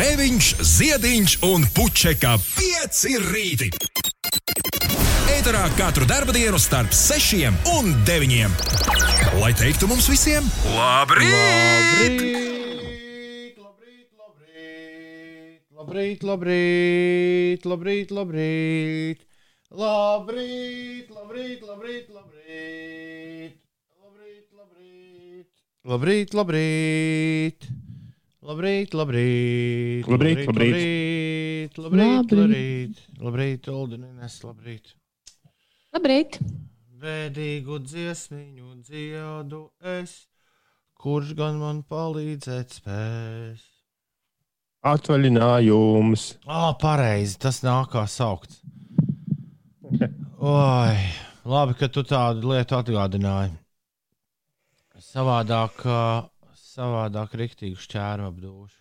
Grēviņš, Ziediņš un Puķeka 5 rīti. Eterā katru dienu starp 6 un 9. Lai teiktu mums visiem, labrīt! Labrīt, labrīt, labrīt, labrīt, labrīt, labrīt, labrīt, labrīt, labrīt, labrīt, labrīt, labrīt, labrīt, labrīt, Labrīt, labrīt, labrīt, labrīt, labrīt, Oldinines, labrīt. Labrīt! Bēdīgu dziesmiņu dziedu es, kurš gan man palīdzēt spēs. Atvaļinājums. Ah, pareizi, tas nāk kā saukts. Oi, labi, ka tu tādu lietu atgādināji. Savādāk, ā, savādāk rīktīgi šķēru apdūšu.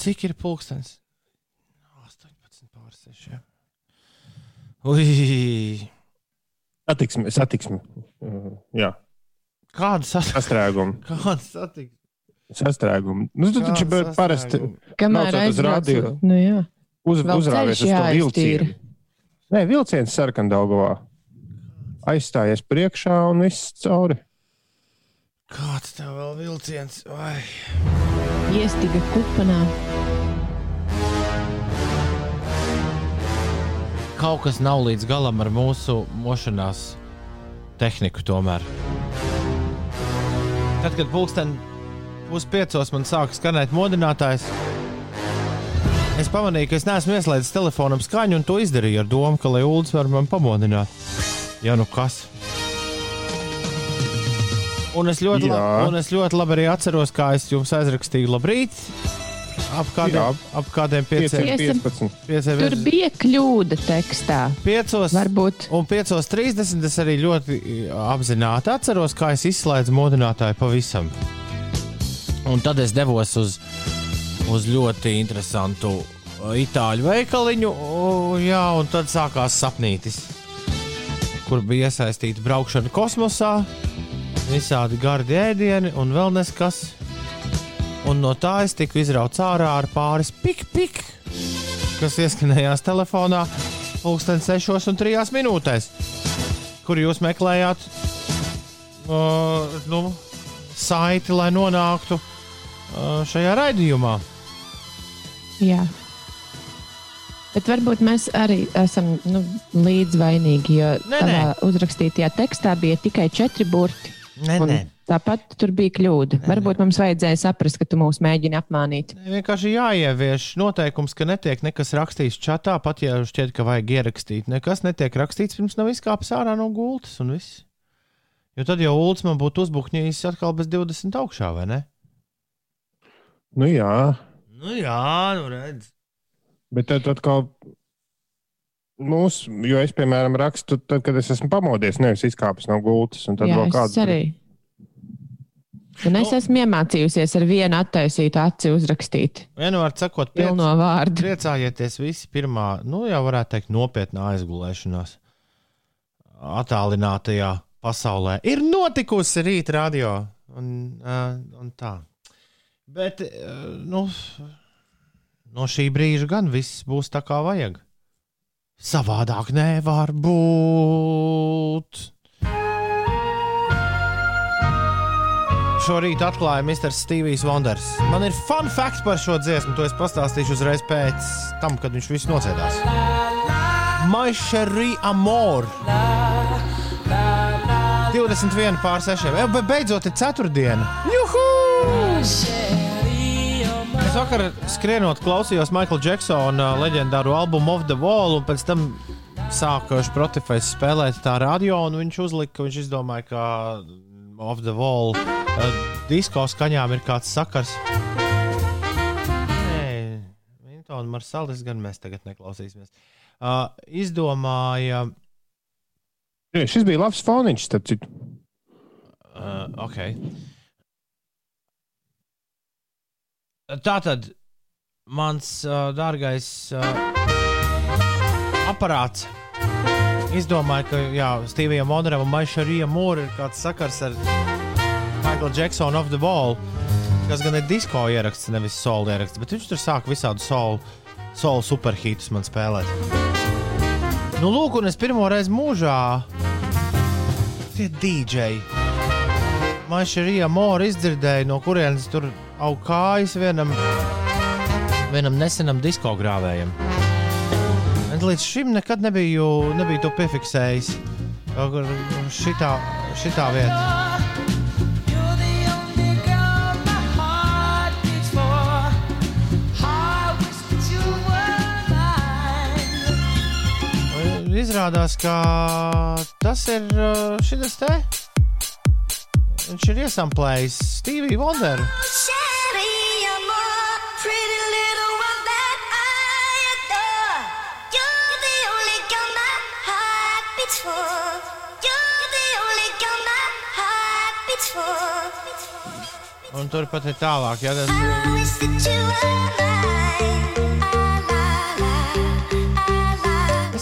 Cik ir pulkstenis? 18 pār 6. Ui, Satiksme, satiksme. Uh, Jā, kāda sasprāta? sastrēguma. Kāda satikta? Sastrēguma. Nu, tu taču parasti? Kamēr aizbraucu, radio. nu jā. uz, uzrāvies uz to vilcienu. Nē, vilciens sarkandaugovā. Aizstājies priekšā un viss cauri. Kāds tev vēl vilciens? Vai? Iestiga kupanā. Kaut kas nav līdz galam ar mūsu mošanās tehniku tomēr. Tad, kad pulksten puspiecos man sāka skanēt modinātājs, es pamanīju, ka es neesmu ieslēdzis telefonam skaņu, un to izdarīju ar domu, ka lai Ulas var man pamodināt. Ja nu kas? Un es, ļoti labi, un es ļoti labi arī atceros, kā es jums aizrakstīju labrīt. Ap kādiem, ap kādiem pieciem, 5,15. pieciem Tur bija kļūda tekstā. piecos. Varbūt. Un 5.30 es arī ļoti apzināti atceros, kā es izslēdzu modinātāju pavisam. Un tad es devos uz, uz ļoti interesantu uh, itāļu veikaliņu, u, jā, un tad sākās sapnītis, kur bija iesaistīta braukšana kosmosā, visādi gardi ēdieni un vēl neskas. Un no tā es tiku izrauts ārā ar pāris pik-pik, kas ieskanējās telefonā pulksten 6 un 3 minūtēs, kur jūs meklējāt uh, nu, saiti, lai nonāktu uh, šajā raidījumā. Jā. Bet varbūt mēs arī esam nu, līdzvainīgi, jo Nē, nē. uzrakstītajā tekstā bija tikai četri burti. Nē, un Tāpat tur bija kļūda. Nē, varbūt mums vajadzēja saprast, ka tu mūs mēģini apmānīt. Vienkārši jāievieš noteikums, ka netiek nekas rakstīts čatā, pat ja šķiet, ka vajag ierakstīt. Nekas netiek rakstīts, pirms nav izkāpis ārā no gultas un viss. Jo tad jau Ulus man būtu uzbukņījis atkal bez 20 augšā, vai ne? Nu jā, Nu jā, nu redz. bet tad atkal. Mūsu, jo es, piemēram, rakstu, tad, kad es esmu pamodies, nevis izkāpis no gultas. un Tad Jā, vēl es kāds arī. Un es Nu. esmu iemācījusies ar vienu attaisītu aci uzrakstīt. Vienmēr sakot, Pilno vārdu. priecājieties visi pirmā, nu jau varētu teikt, nopietnā aizgulēšanās attālinātajā pasaulē ir notikusi rīt radio un, uh, un tā. Bet uh, nu, no šī brīža gan viss būs tā kā vajag. Savādāk nevar būt. Šorīt atklāja Mr. Stevijs Wonders. Man ir fun fact par šo dziesmu, to es pastāstīšu uzreiz pēc tam, kad viņš viss nociedās. My Sherry Amor. 21 pār 6. E, be- beidzot, ir ceturtdiena. Juhu! Es vakar skrienot, klausījos Maikla Džeksona leģendāro albumu Of the Wall, un pēc tam sāka Spotify spēlēt tā radio, un viņš uzlika, viņš izdomāja, ka Of the Wall uh, disko skaņām ir kāds sakars. Nē, Vinta un Marsalis gan mēs tagad neklausīsimies. Uh, izdomāja, Jā, Šis bija labs foniņš, starp citu. uh, ok. Tā tad mans uh, dārgais uh, aparāts izdomāja, ka jā, Stevijam Monram un Maišarijam Mūram ir kāds sakars ar Michael Jacksonu of the Wall. kas gan ir disko ieraksts, nevis solo ieraksts, bet viņš tur sāk visādu solo, solo superhītus man spēlēt. Nu, lūk, un es pirmo reizi mūžā tie dīdžeji. Mašīna Mora izdzirdēja, no kurienes tur aug kājas vienam, vienam nesenam disko grāvējam. Un līdz šim nekad nebiju, nebiju to piefiksējis. Šitā, šitā mine. Izrādās, ka tas ir uh, šis te. Viņš ir iesamplējis Steviju Wonderu. Sherry, amor, pretty little one that I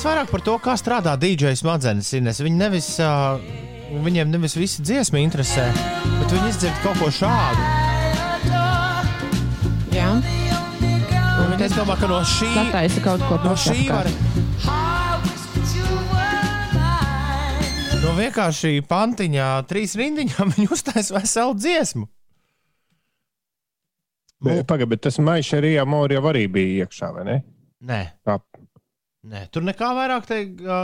es vairāk par to, kā strādā DJ smadzenes. Viņi nevis, uh, viņiem nevis visi dziesma interesē, bet viņi izdzird kaut ko šādu. Jā, Un Viņi domā, ka no šī, Sataisa kaut ko no šī var, no vienkārši pantiņā, trīs rindiņām, viņi uztaisa veselu dziesmu. Pagaid, bet tas maisa arī amorija arī bija iekšā, vai ne? Nē, Tā. Nē, tur nekā vairāk te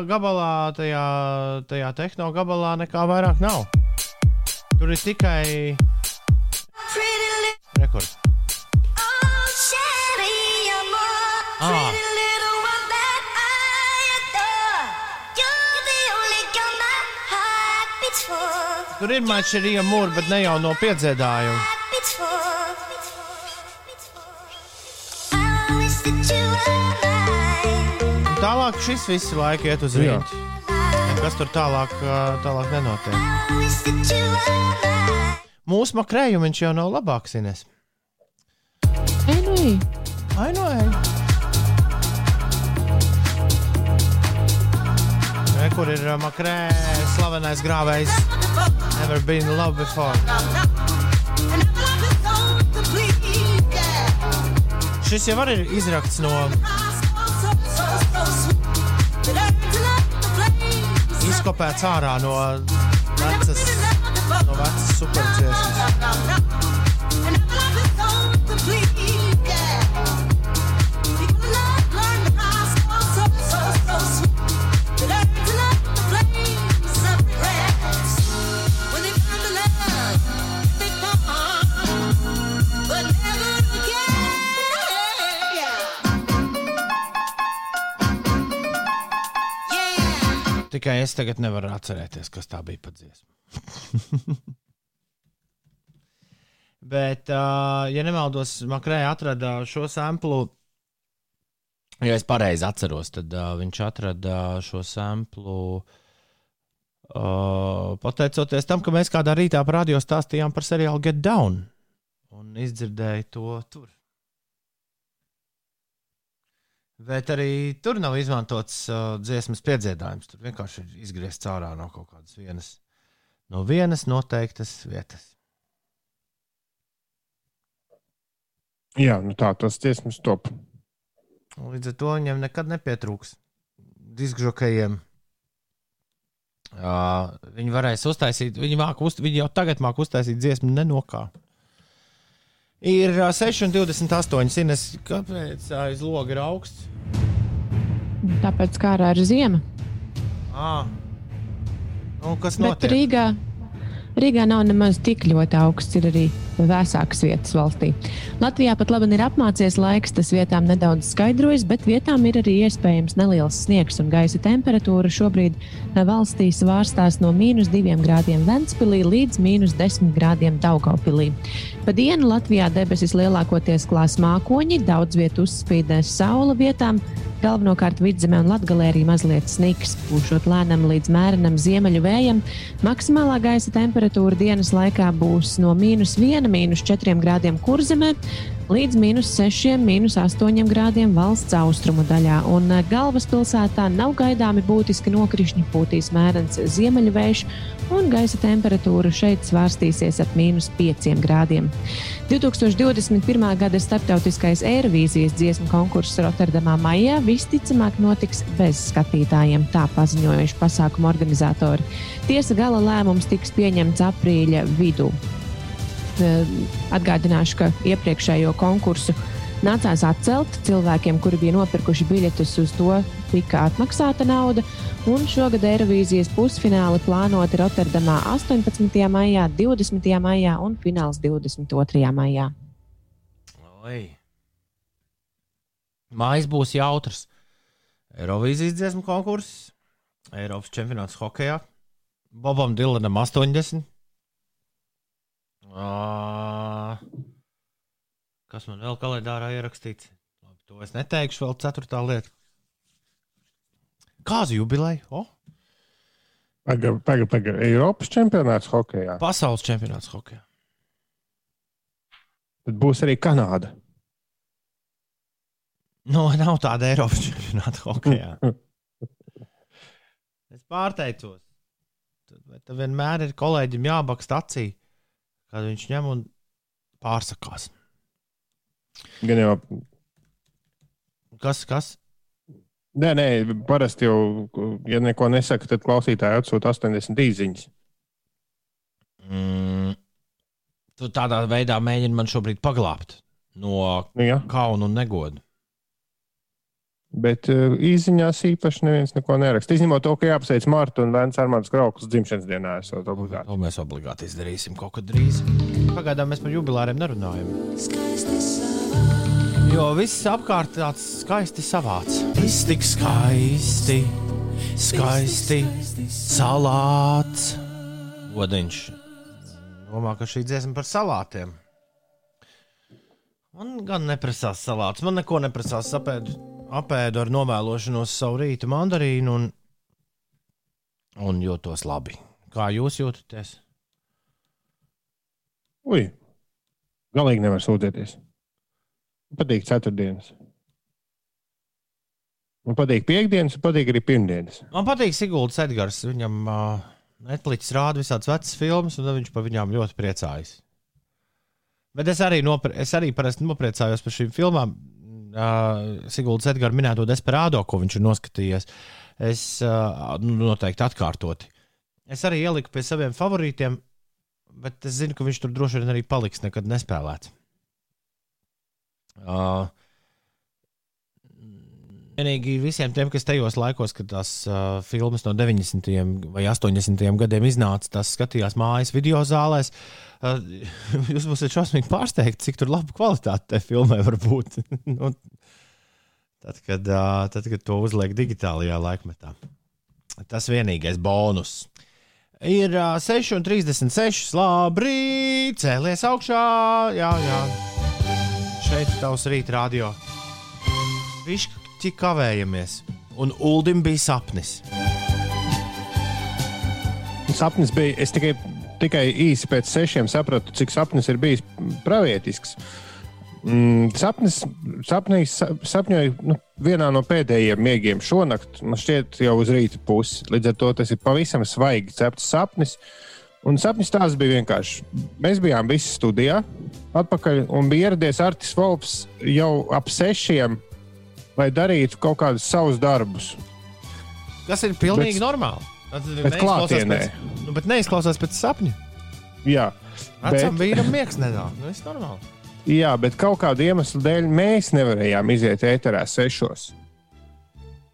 gabalā, tajā, tajā tehno gabalā, nekā vairāk nav. Tur ir tikai rekords. oh, Ah. for. Tur ir mačerija mūra, bet ne jau no piedzēdājuma. Heart beats for. I wish that you were mine. Un Tālāk šis visu laiku iet uz rītu. Kas tur tālāk, tālāk nenotiek? Mūsu makrējumu jau nav labāks, Ines. Ei, nu, ej. Ai, nu, ej. Re, kur ir makrē, slavenais grāvējs? Never been in love before. Šis jau arī ir izrakts no izkopēts ārā no vecas, no vecas superdziesmas. Tikai es tagad nevaru atcerēties, kas tā bija pa dziesmu. Bet, uh, ja nemaldos, Makrēja atrada šo samplu. Ja es pareizi atceros, tad uh, viņš atrada šo samplu. Uh, pateicoties tam, ka mēs kādā rītā parādījos stāstījām par seriālu Get Down. Un izdzirdēju to tur. Bet arī tur nav izmantots uh, dziesmas piedziedājums. Tur vienkārši ir izgriezts ārā no kaut kādas vienas, no vienas noteiktas vietas. Jā, nu tā tas dziesmas top. Līdz ar to viņam nekad nepietrūks diskžokajiem. Uh, viņi varēs uztaisīt, viņi, māk uz, viņi jau tagad māca uztaisīt dziesmu nenokā. Ir uh, 6,28. Ines, kāpēc aiz loga ir augsts? Tāpēc kā ārā ir ziema. Ah. Nu, kas Bet notiek? Rīgā, Rīgā nav nemaz tik ļoti augsts, ir arī vēsākas vietas valstī. Latvijā pat labi ir apmācies laiks, tas vietām nedaudz skaidrojas, bet vietām ir arī iespējams neliels sniegs un gaisa temperatūra šobrīd valstī svārstās no mīnus 2 grādiem Ventspilī līdz mīnus 10 grādiem Daugaupilī. Pa dienu Latvijā debesis lielākoties klās mākoņi, daudz vietu uzspīdēs saula vietām. Galvenokārt vidzemē un latgalē arī mazliet sniks, pūšot lēnam līdz mērenam ziemeļu vējam. Maksimālā gaisa temperatūra dienas laikā būs no mīnus 1, mīnus 4 grādiem kurzemē līdz mīnus 6, mīnus 8 grādiem valsts austrumu daļā. Un eh, galvaspilsētā nav gaidāmi būtiski nokrišņi, pūtīs mērens ziemeļvējš, un gaisa temperatūra šeit svārstīsies ap mīnus 5 grādiem. 2021. gada starptautiskais Eirovīzijas dziesmu konkurss Rotterdamā maijā visticamāk notiks bez skatītājiem, tā paziņojuši pasākumu organizatori. Tiesa gala lēmums tiks pieņemts aprīļa vidū. Eh, Atgādināšu, ka iepriekšējo konkursu nācās atcelt cilvēkiem, kuri bija nopirkuši biļetes uz to, tika atmaksāta nauda. Un šogad Eirovīzijas pusfināli plānoti Rotterdamā 18. maijā, 20. maijā un fināls 22. maijā. Oi. Mājas būs jautrs. Eirovīzijas dziesmu konkurss, Eiropas čempionāts hokeja, Bobam Dilanam 80. Ā, Kas man vēl kalendārā ierakstīts? Labi, to es neteikšu, vēl ceturtā lieta. Kāzu jubileja? Oh, Pagaid, pagaid, pagaid. Eiropas čempionāts hokeja. pasaules čempionāts hokeja. Tad būs arī Kanāda. No, Nu, nav tāda Eiropas čempionāta hokeja. Es pārteicos. Tad, tad vienmēr ir kolēģim jābakst acī, kad viņš ņem un pārsakās. Gan jau, Kas, kas? nē, nē, parasti jau, ja neko nesaka, tad klausītāji atsūta 80 īsiņas. Mm, tu tādā veidā mēģini man šobrīd paglābt no Nu, jā, kauna un negoda. Bet uh, īsiņās īpaši neviens neko neraksta. Izņemot to, ka jāapsveic Marta un Vēns Armāns Krauklis dzimšanas dienā. To mēs obligāti izdarīsim kaut kad drīz. Pagaidām mēs par jubilāriem nerunājam. Jo viss apkārt tāds skaisti savāds. Viss tik skaisti, skaisti salāts. Odiņš domā, ka šī dziesma par salātiem. Man gan neprasās salāts, man neko neprasās. Apēdu, apēdu ar novēlošanos savu rītu mandarīnu un, un jūtos labi. Kā jūs jūtaties? Ui, galīgi nevar sūdzēties. Man patīk ceturtdienas. Man patīk piekdienas, un patīk arī pirmdienas. Man patīk Siguldas Edgars. Viņam uh, Netflix rāda visādas vecas filmas, un viņš par viņām ļoti priecājas. Bet es arī, nopre, es arī parasti nopriecājos par šīm filmām. Siguldas Edgars minēto Desperado, ko viņš ir noskatījies. Es nu, noteikti atkārtoti. Es arī ieliku pie saviem favorītiem, bet es zinu, ka viņš tur droši vien arī paliks, nekad nespēlēts. Uh, Vienīgi visiem tiem, kas tajos laikos, kad tās uh, filmas no 90. vai 80. gadiem iznāca, tas skatījās mājas video zālēs. Uh, jūs būsiet šausmīgi pārsteigti, cik laba kvalitāte tajā filmai var būt. nu, tad, kad, uh, tad, kad to uzliek digitālajā laikmetā. Tas vienīgais bonus. Ir uh, 6,36. Labi, cēlies augšā. Jā, jā. Šeit tavs rīta radio. Viņš kavējamies. Un Uldim bija sapnis. Sapnis bija, es tikai, tikai īsi pēc sešiem sapratu, cik sapnis ir bijis pravietisks. Mm, sapnis, sapnīs, sa- sapņoju nu, vienā no pēdējiem miegiem šonakt, man šķiet, jau uz rīta pusi. Līdz ar to tas ir pavisam svaigi cepts sapnis. Un sapnis tās bija vienkārši. Mēs bijām visi studijā, atpakaļ, un bija ieradies Artis Volps jau ap sešiem, lai darītu kaut kādus savus darbus. Tas ir pilnīgi Bet- normāli. Tas neizklausās nu, bet neizklausās pēc sapņa. Jā, Vecam Bet- vīram miegs nenāk. Nu, tas ir normāli. Jā, bet kaut kādu iemeslu dēļ mēs nevarējām iziet ēterā sešos.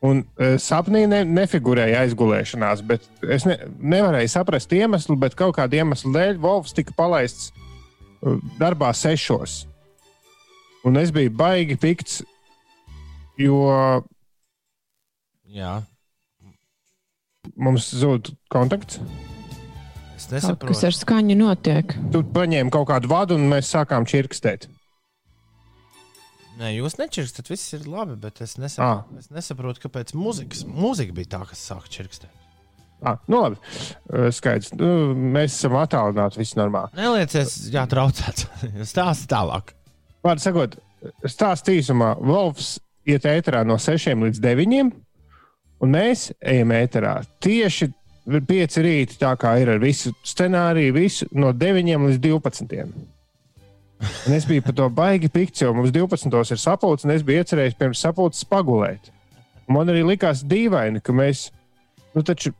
Un uh, sapnī ne, nefigurēja aizgulēšanās, bet es ne, nevarēju saprast iemeslu, bet kaut kāda iemesla dēļ Volfs tika palaists uh, darbā sešos. Un es biju baigi pikts, jo Jā, mums zūd kontakts. es Kaut kas nesaprotu. ar skaņu notiek. Tu paņēmi kaut kādu vadu, un mēs sākām čirkstēt. Nē, jūs nečirkstat, viss ir labi, bet es Ah. nesaprotu, es nesaprotu kāpēc mūzikas, mūzika bija tā, kas sāk čirkstēt. Ah, nu labi, uh, skaidrs. Nu, mēs esam attālināti, viss normāli. Neliecies, jā, traucēts. Stāsti tālāk. Vārdu sakot, stāsts īsumā, Wolfs iet ēterā no 6 līdz 9, un mēs ejam ēterā tieši 5 rīta, tā kā ir ar visu scenāriju, visu no 9 līdz 12. Un es biju par to baigi pikts, jo mums 12. ir sapulce, un es biju iecerējis pirms sapulces pagulēt. Un man arī likās dīvaini, ka mēs, nu, taču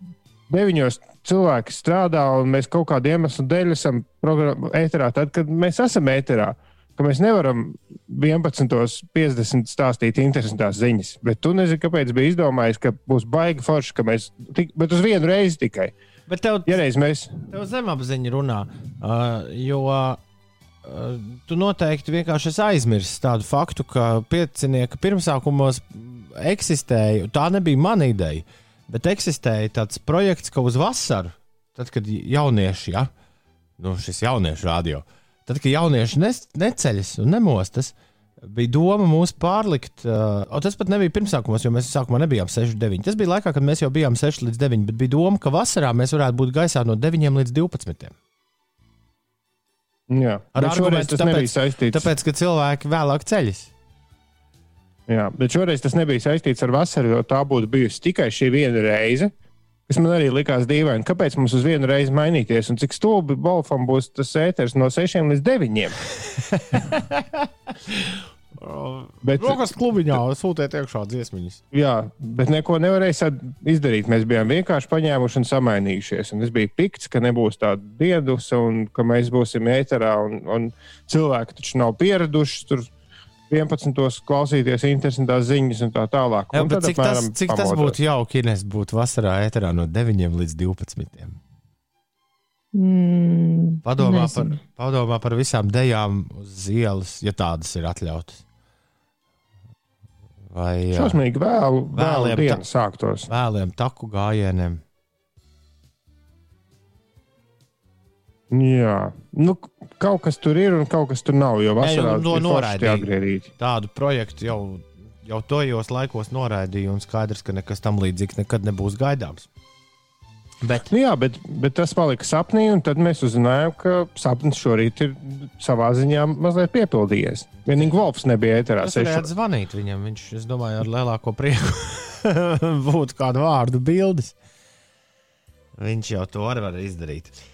deviņos cilvēki strādā, un mēs kaut kādu iemeslu dēļ esam ēterā, tad, kad mēs esam ēterā. Ka mēs nevaram 11.50 stāstīt interesantās ziņas. Bet tu nezini, kāpēc bija izdomājis, ka būs baigi forši, ka mēs. Tik, bet uz vienu reizi tikai. Bet tev, Ja reiz mēs. tev zemapziņa runā, uh, jo uh, tu noteikti vienkārši esi aizmirsis tādu faktu, ka piecinieka pirmsākumos eksistēja. Tā nebija mana ideja, bet eksistēja tāds projekts, ka uz vasaru, tad, kad jaunieši, ja, nu, šis jauniešu radio, tad, kad jaunieši ne, neceļas un nemostas, bija doma mūs pārlikt. Uh, tas pat nebija pirmsākumos, jo mēs sākumā nebijām 6, 9. Tas bija laikā, kad mēs jau bijām 6 līdz 9, bet bija doma, ka vasarā mēs varētu būt gaisā no 9 līdz 12. Jā, Ar argumentu, tas nebija saistīts. Tāpēc, ka cilvēki vēlāk ceļas. Jā, bet šoreiz tas nebija saistīts ar vasaru, jo tā būtu bijusi tikai šī viena reize. Kas man arī likās dīvaini, kāpēc mums uz vienu reizi mainīties, un cik stulbi Bolfam būs tas ēters no 6 līdz 9. Bet, Rokas klubiņā sūtiet iekšā dziesmiņas. jā, bet neko nevarēja izdarīt. Mēs bijām vienkārši paņēmuši un samainījušies. Un es biju pikts, ka nebūs tāda diedus, un ka mēs būsim ēterā. Un, un cilvēki taču nav pieraduši tur 11. klausīties interesantās ziņas un tā tālāk. Jā, Un bet tad cik tas, apmēram cik tas pamodos. būtu jauki, ja es būtu vasarā ēterā no 9 līdz 12. Mm, Padomā par, nezinu. padomā par visām dejām uz ielas, ja tādas ir atļautas. Vai jā, Šausmīgi vēlu, vēlu Vēliem dienu ta- sāktos. vēliem taku gājieniem. Jā, nu, kaut kas tur ir un kaut kas tur nav. Jo vasarā ir forši noraidīja. Tādu projektu jau, jau tojos laikos noraidīja, un skaidrs, ka nekas tam līdzīgs nekad nebūs gaidāms. Bet Nu, jā, bet, bet tas palika sapnī, un tad mēs uzzinājām, ka sapnis šorīt ir savā ziņā mazliet piepildījies. Vienīgi Wolfs nebija ēterā. es varētu zvanīt viņam. Viņš, es domāju, ar lielāko prieku būtu kādu vārdu bildes. Viņš jau to arī var izdarīt. Uh,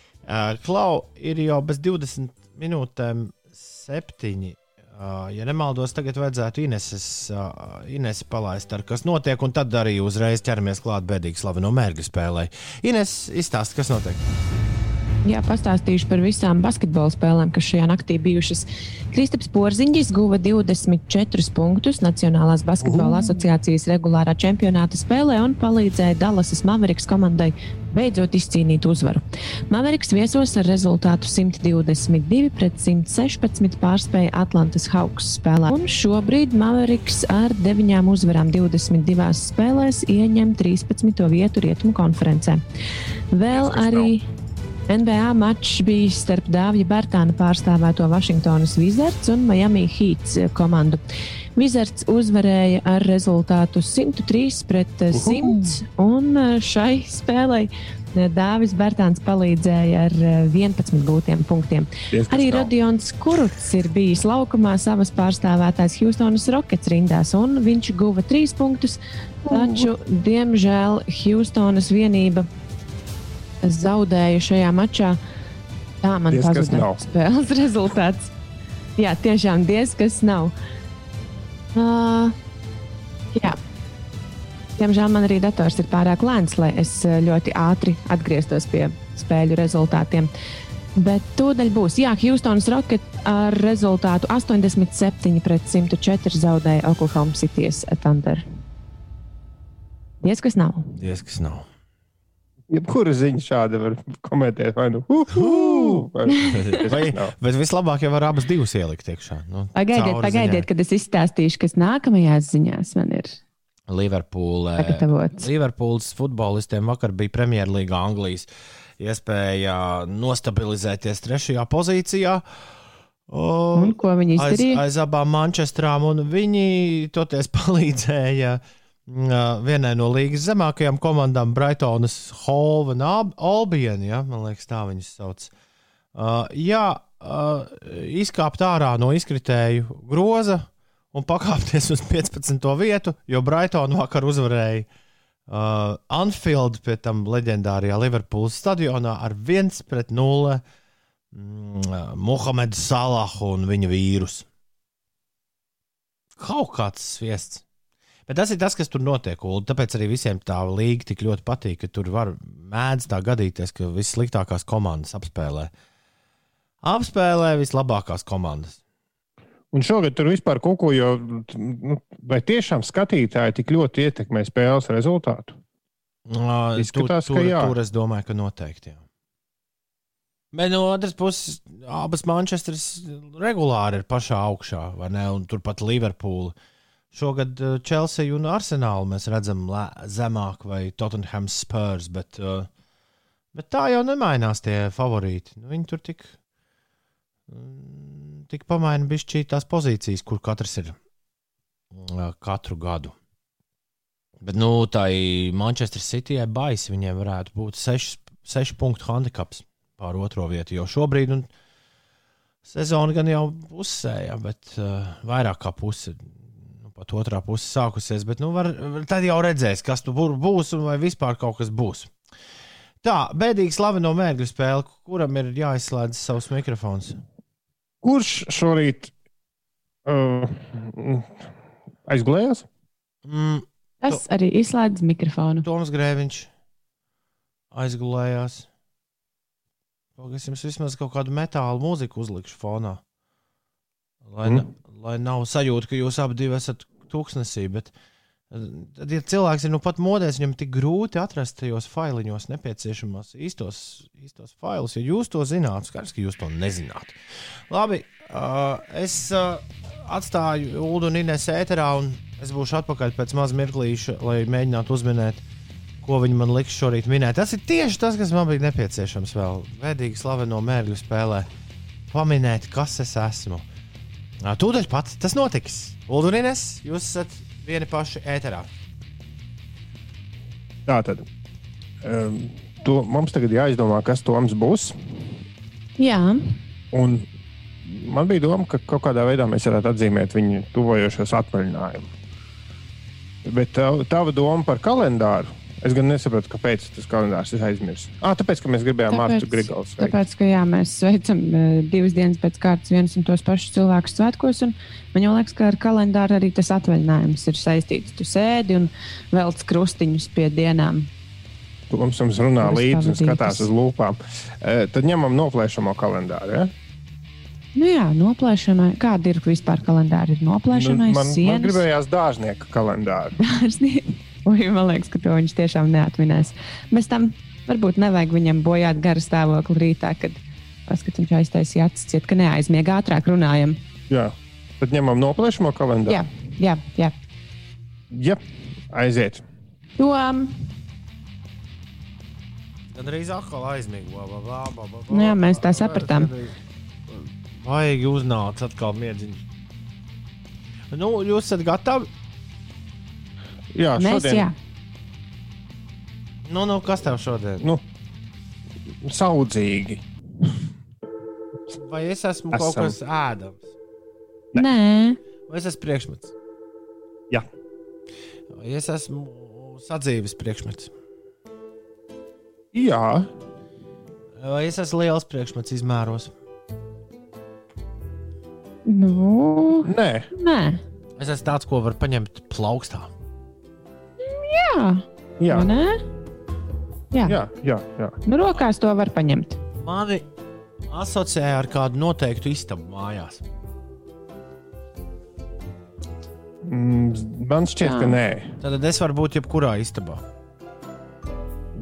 Klau, ir jau bez 20 minūtēm septiņi. Uh, ja nemaldos, tagad vajadzētu Ineses, uh, Inesi palaist, ar kas notiek, un tad arī uzreiz ķeramies klāt bēdīgi slaveno mērķu spēlē. Ines, izstāsti, kas notiek. Jā, pastāstīšu par visām basketbola spēlēm, kas šajā naktī bijušas. Kristaps Porziņģis guva 24 punktus Nacionālās basketbola asociācijas regulārā čempionāta spēlē un palīdzēja Dallasas Mavericks komandai beidzot izcīnīt uzvaru. Mavericks viesos ar rezultātu 122 pret 116 pārspēja Atlantas Hawks spēlē. Un šobrīd Mavericks ar 9 uzvarām 22 spēlēs ieņem 13. vietu Rietumu konferencē. Vēl arī NBA mačs bija starp Dāvija Bērtāna pārstāvēto Vašingtonas Wizards un Miami Heat komandu. Wizards uzvarēja ar rezultātu 103 pret 100, un šai spēlei Dāvis Bērtāns palīdzēja ar 11 gūtiem punktiem. Arī stāv. Rodions Kuruts ir bijis laukumā savas pārstāvētās Houstonas Rockets rindās, un viņš guva 3 punktus. Taču, diemžēl, Houstonas vienība zaudēja šajā mačā. Tā man Diez kas pazuda nav. spēles rezultāts. Jā, tiešām diez kas nav. Uh, jā. Diemžēl man arī dators ir pārāk lēns, lai es ļoti ātri atgrieztos pie spēļu rezultātiem. Bet tūdaļ būs. Jā, Houstonas Rocket ar rezultātu 87 pret 104 zaudēja Oklahoma City's Thunder. Diez kas nav. Diez, kas nav. Jebkura ziņa šāda var komentēt, vai nu nav. bet vislabāk jau var abas divas ielikt iekšā. Nu, Pagaidiet, pagaidiet, kad es izstāstīšu, kas nākamajās ziņās man ir Liverpoolē. sagatavots. Liverpools futbolistiem vakar bija Premjerlīga Anglijas iespēja nostabilizēties trešajā pozīcijā. O, Un ko viņi aiz, izdarīja? aiz abām Manchestrām, un viņi toties palīdzēja ā, vienai no līgas zemākajām komandām, Brightonas Hove un Al- Albion. Ja, man liekas, tā viņas sauc. Uh, jā, uh, izkāpt ārā no izkritēju groza un pakāpties uz 15. vietu, jo Brightonu vakar uzvarēja uh, Anfield pie tam leģendārajā Liverpools stadionā ar 1 pret 0 mm, Mohamedu Salahu un viņa vīrus. Kaut kāds sviests. Bet tas ir tas, kas tur notiek. Ulu. Tāpēc arī visiem tā līga tik ļoti patīk, ka tur var mēdz tā gadīties, ka vissliktākās komandas apspēlē. Apspēlē vislabākās komandas. Un šogad tur vispār kaut ko, jo nu, vai tiešām skatītāji tik ļoti ietekmē spēles rezultātu? Uh, Izskatās, tur, ka jā. tur es domāju, ka noteikti. Jā. Bet no otras puses, abas Manchesteras regulāri ir pašā augšā, vai ne? Un turpat Liverpoola. Šogad uh, Chelsea un Arsenālu mēs redzam zemāk, vai Tottenham Spurs, bet, uh, bet tā jau nemainās tie favorīti. Nu, viņi tur tik, mm, tik pamaina bišķī tās pozīcijas, kur katrs ir uh, katru gadu. Bet, nu, tai Manchester City baisi viņiem varētu būt 6 punktu handicaps pār otro vietu. Jo šobrīd nu, sezona gan jau pusēja, bet uh, vairāk kā puse. Nu, pat otrā puse sākusies, bet nu, var, tad jau redzēs, kas tur bū- būs un vai vispār kaut kas būs. Tā, bēdīgi slaveno mērķu spēle, kuram ir jāizslēdz savs mikrofons. Kurš šorīt uh, aizgulējās? Mm, Tas arī izslēdz mikrofonu. Toms Grēviņš aizgulējās. Es jums vismaz kaut kādu metālu mūziku uzlikšu fonā. Lai, Mm. lai nav sajūta, ka jūs abi esat tūkstnesī. Bet, eh, tad, ja cilvēks ir nu pat modēs, viņam tik grūti atrast tajos failiņos nepieciešamos īstos, īstos failus. Ja jūs to zināt, skaidrs, ka jūs to nezināt. Labi, uh, es uh, atstāju Ulu un Inês ēterā, un es būšu atpakaļ pēc maz mirklīša, lai mēģinātu uzminēt ko viņi man liks šorīt minēt. Tas ir tieši tas, kas man bija nepieciešams vēl. Vēdīgi slaveno mērķu spēlē. Paminēt, kas es esmu. Ā, Tūdaļ pat tas notiks. Uldurines, jūs esat vieni paši ēterā. Tā tad. Um, to, mums tagad jāizdomā, kas Toms būs. Jā, Un man bija doma, ka kaut kādā veidā mēs varētu atzīmēt viņu tuvojošos atvaļinājumus. Bet tav, tava doma par kalendāru. Es gan nesaprotu, kāpēc tas kalendārs ir aizmirsts. Ah, tāpēc, ka mēs gribējām Mārtu Grigalu sveikt. tāpēc, ka jā, mēs sveicam uh, divas dienas pēc kārtas vienus un tos pašus cilvēkus svētkos. un Man jau liekas, ka ar kalendāru arī tas atvaļinājums ir saistīts. Tu sēdi un velc krustiņus pie dienām. Mums mums runā līdzi un skatās uz lūpām. Eh, Tad ņemam noplēšamo kalendāru. Ja? Nu jā, noplēšanai. Kāda ir vispār kalendāra? Ir noplēšanai, Nu, man, man sienas, gribējās dārznieka kalendāru. dārznieki. Man liekas, ka to viņš tiešām neatminēs. Bez tam varbūt nevajag viņam bojāt garu stāvokli rītā, kad paskat, viņš aiztaisīja acis, ciet, ka neaizmieg ātrāk runājam. Jā. Tad ņemam noplēšamo kalendāru. Jā, jā, jā. Jā, aiziet. Tom, Tad arī atkal aizmigla. Nu jā, mēs tā sapratām. Vajag uznākt atkal miedziņš. Nu, jūs esat gatavi? Jā, mēs šodien. jā. Nu, nu, kas tev šodien? Nu, saudzīgi. Vai es esmu kaut Esam. kas ēdams? Nē, Vai es esmu priekšmets? Jā. Vai es esmu sadzīves priekšmets? Jā, Vai es esmu liels priekšmets izmēros? nu, nē, nē. Es esmu tāds, ko var paņemt plaukstā. Jā, jā, ne? Jā, jā. jā, jā. Nu, rokās to var paņemt. Mani asociē ar kādu noteiktu istabu mājās. Mm, Man šķiet, ka Jā. nē. Tad es varu būt jebkurā istabā.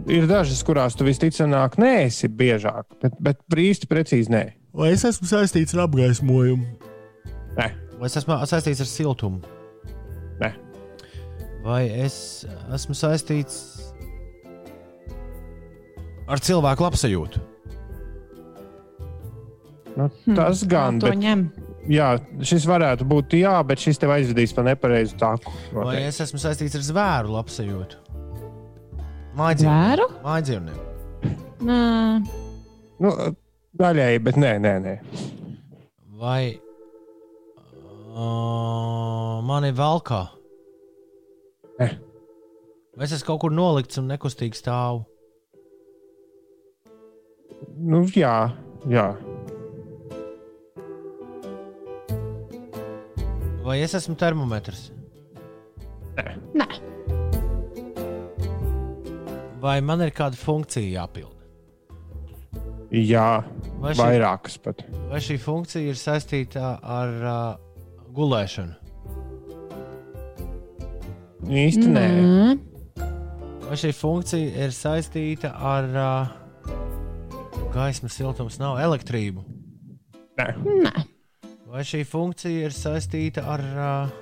Ir dažas, kurās tu visticamāk neesi biežāk, bet, bet īsti precīzi nē. Vai es esmu saistīts ar apgaismojumu? Nē, Vai es esmu saistīts ar siltumu? nē. Vai es esmu saistīts ar cilvēku labsajūtu? Nu, tas gan, to bet jā, šis varētu būt jā, bet šis tev aizvedīs pa nepareizu taku. Vai noteikti. es esmu saistīts ar zvēru labsajūtu? Mājdzīvnieku. Mājdzīvnieku. Nē, Nu, Daļēji, bet nē, nē, nē. Vai uh, mani valkā? Nē. Vai es esmu kaut kur nolikts un nekustīgi stāvu? Nu, jā, jā. Vai es esmu termometrs? Nē, Vai man ir kāda funkcija jāpild? jā. Vai šī, Vairākas pat. vai šī funkcija ir saistīta ar uh, gulēšanu? Īsti nē. nē. Vai šī funkcija ir saistīta ar uh, gaismas siltums, nav elektrību? nē. nē. Vai šī funkcija ir saistīta ar uh,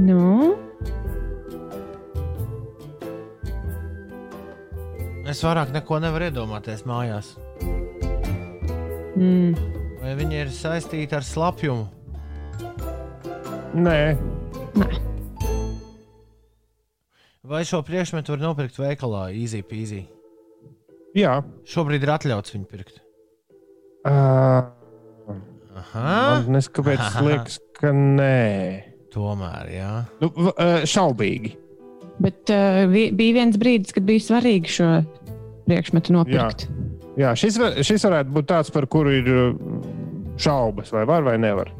Nu, Es vairāk neko nevaru iedomāties mājās. Mm, Vai viņi ir saistīti ar slapjumu? nē. nē. Vai šo priekšmetu var nopirkt veikalā, easy peasy? Jā. Šobrīd ir atļauts viņu pirkt. Uh, Aha, man neskapēc liekas, ka nē. tomēr, jā. Nu, uh, šaubīgi. Bet uh, bija viens brīdis, kad bija svarīgi šo priekšmetu nopirkt. Jā, šis, var, šis varētu būt tāds, par kuru ir uh, šaubas, vai var vai nevar.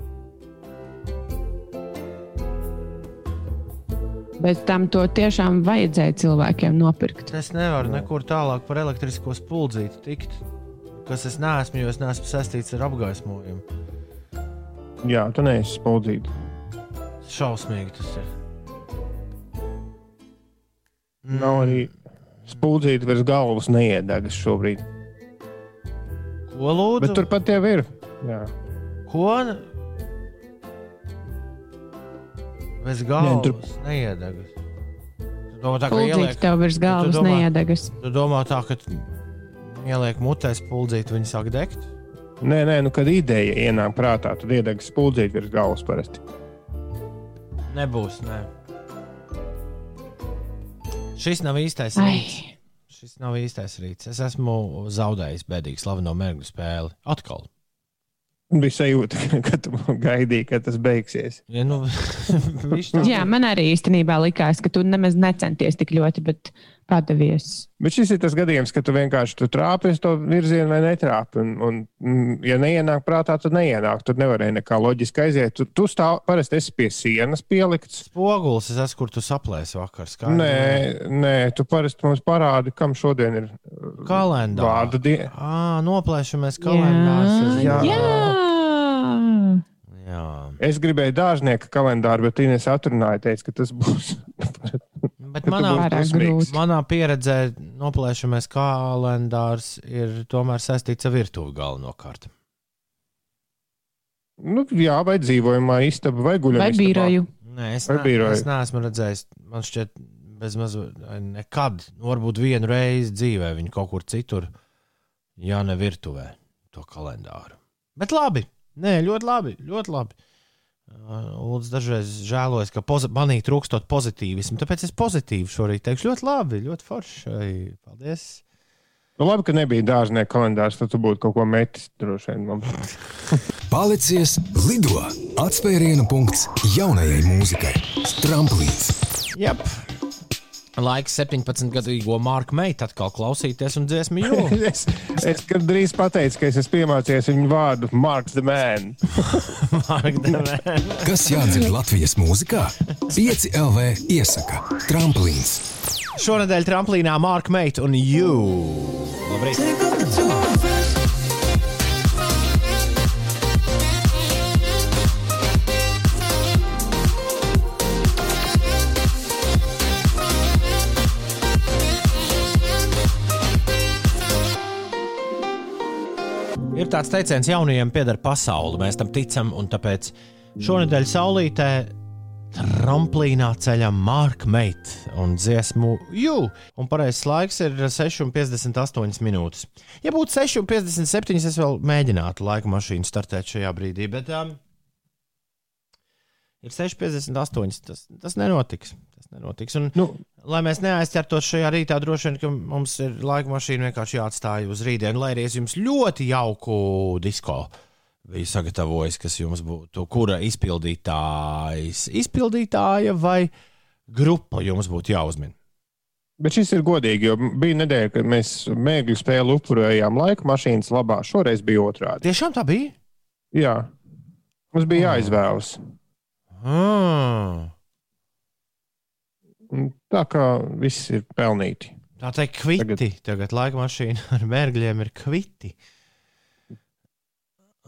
Bet tam to tiešām vajadzēja cilvēkiem nopirkt. Es nevaru nekur tālāk par elektrisko spuldzīti tikt. Kas es neesmu, jo es neesmu saistīts ar apgaismojumu. Jā, tu neesi spuldzīts. Šausmīgi tas ir. Nav arī spuldzīta virs galvas neiedegas šobrīd. Ko lūdzu? Bet turpat jau ir. Jā. Ko? Bez galvas tur- tur... neiedegas. Tu domā, tā, Puldzīt ieliek, tev virs galvas domā- neiedegas. tu domā tā, ka ieliek mutē spuldzīti, viņi sāk degt? Nē, nē, nu, kad ideja ienāk prātā, tad iedegas spuldzīta virs galvas parasti. Nebūs, nē. Šis nav īstais Ai, rīts. Šis nav īstais rīts. Es esmu zaudējis bēdīgi slaveno mērķu spēli. Atkal. Bija sajūta, ka tu gaidīji, ka tas beigsies. Ja, nu, jā, man arī īstenībā likās, ka tu nemaz necenties tik ļoti, bet padavies. Bet šis ir tas gadījums, ka tu vienkārši tu trāpies to virzienu vai netrāpi. Un, un, ja neienāk prātā, tad neienāk. Tur nevarēja nekā loģiski aiziet. Tu, tu stāv, parasti esi pie sienas pielikts. Spogulis, es esmu, kur tu saplēsi vakar. skaidrs. Nē, nē, tu parasti mums parādi, kam šodien ir kalendārs. vārdu diena. Ah, noplēšamies kalendārs. Jā, Jā. jā. Jā. Es gribēju dārznieka kalendāru, bet Inês atrunāja, teica, ka tas būs. Bet tu manā, manā pieredzē noplēšamies kalendārs ir tomēr saistīts ar virtuvi galvenokārt. Nu, jā, vai dzīvojamā istaba, vai guļamā Vai biroju? Nē, es, Vai ne, es neesmu redzējis. Man šķiet, bez mazliet nekad, varbūt vienu reizi dzīvē, viņa kaut kur citur, ja ne virtuvē, to kalendāru. Bet labi, nē, ļoti labi. Ļoti labi. Lūdzu, dažreiz žēlojas, ka manī trūkstot pozitīvismu. Tāpēc es pozitīvi šorīt teikšu, ļoti labi, ļoti forši. Paldies! Nu, labi, ka nebija dārznieka kalendārs, tad tu būtu kaut ko metis droši vien. Palicies, lido! Atspērienu punkts jaunajai mūzikai. Tramplīns! Jep. Laiks 17-gadīgo Marku Meitu atkal klausīties un dziesmu jūlu. es, es drīz pateicu, ka es esmu piemācījies viņu vārdu Marks the Man. Kas jādzird Latvijas mūzikā? 5 LV iesaka Tramplīns! Šonadēļ tramplīnā Marka Meita un Jū. Labrīt! Ir tāds teiciens, jaunajiem pieder pasaule. Mēs tam ticam, un tāpēc šonadēļ saulītē tramplīnā ceļam Marka Meita un dziesmu Jū. Un pareizais laiks ir 6,58 minūtes. Ja būtu 6,57, es vēl mēģinātu laika mašīnu startēt šajā brīdī, bet um, Ir 6,58. Tas, tas nenotiks. Tas nenotiks. Un, Nu, lai mēs neaizķertos šajā rītā, droši vien, ka mums ir laika mašīna vienkārši jāatstāj uz rītdienu, lai arī es jums ļoti jauku disko biju sagatavojis, kas jums būtu, kura izpildītājs, izpildītāja vai grupa jums būtu jāuzmin. bet šis ir godīgi, jo bija nedēļa, kad mēs mēģinājumu spēli upurējām laika mašīnas labā. Šoreiz bija otrādi. Tiešām tā bija? Jā, mums bija jāizvēlas. Mm. Tā kā viss ir pelnīti. Tā teikt, kviti. Tagad, Tagad laika mašīna ar mērgļiem ir kviti.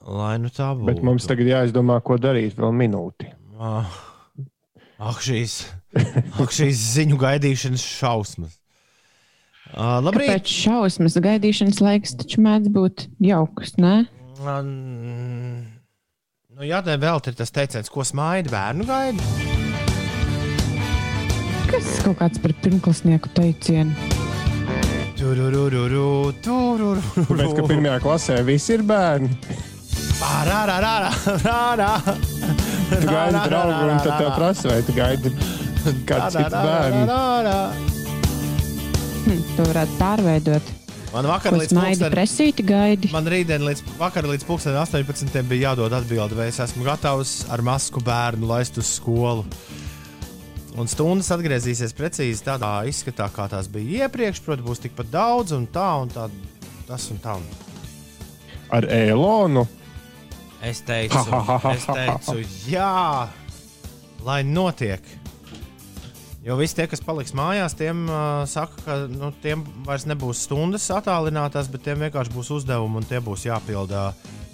Lai nu tā būtu. Bet mums tagad jāizdomā, ko darīt vēl minūti. Ah, Ak, šīs, ak, šīs ziņu gaidīšanas šausmas. Uh, labrīt! Pēc šausmas gaidīšanas laiks taču mēdz būt jauks, ne? Man, nu, jā, tā vēl ir tas teiciens, ko smaida bērnu gaida. Kas kaut kāds par pirmklasnieku teicienu? Tururururu, turururu. Tāpēc, ka pirmajā klasē visi ir bērni. Rārā, Tu gaidi draugu, un tad tev prasa, vai tu gaidi kāds cits bērns. Hm, to varētu pārveidot. Man vakar līdz gaidi? man rītdien līdz vakar līdz pulksten 18. bija jādod atbildi, vai es esmu gatavs ar masku bērnu laist uz skolu. Un stundas atgriezīsies precīzi tādā izskatā, kā tās bija iepriekš. Protams, būs tikpat daudz un tā un tā. Tas un tā. Ar Elonu. Es teicu, es teicu, jā, lai notiek. Jo visi tie, kas paliks mājās, tiem uh, saka, ka nu, tiem vairs nebūs stundas attālinātās, bet tiem vienkārši būs uzdevumi un tie būs jāpildā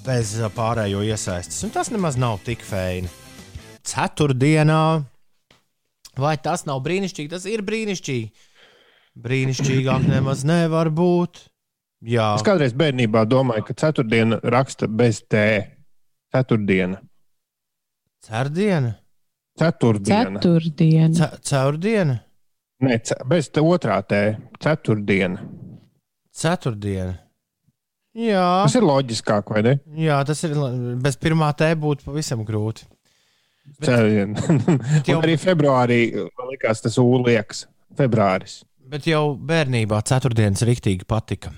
bez uh, pārējo iesaistes. Un tas nemaz nav tik feini. Ceturtdienā, vai tas nav brīnišķīgi? Tas ir brīnišķīgi. Brīnišķīgāk nemaz nevar būt. Jā, Es kādreiz bērnībā domāju, ka ceturtdiena raksta bez T. Ceturtdiena. cerdiena, Ceturtdiena. Ceturtdiena. Ce caurdiena, Nē, ce- bez tā otrā T. Ceturtdiena. ceturtdiena. Jā. Tas ir loģiskāk, vai ne? Jā, tas ir. Bez pirmā tē būtu pavisam grūti. Ceturtdiena. jau- arī februārī man likās tas ūlieks. Februāris. Bet jau bērnībā ceturtdienas rīktīgi patika.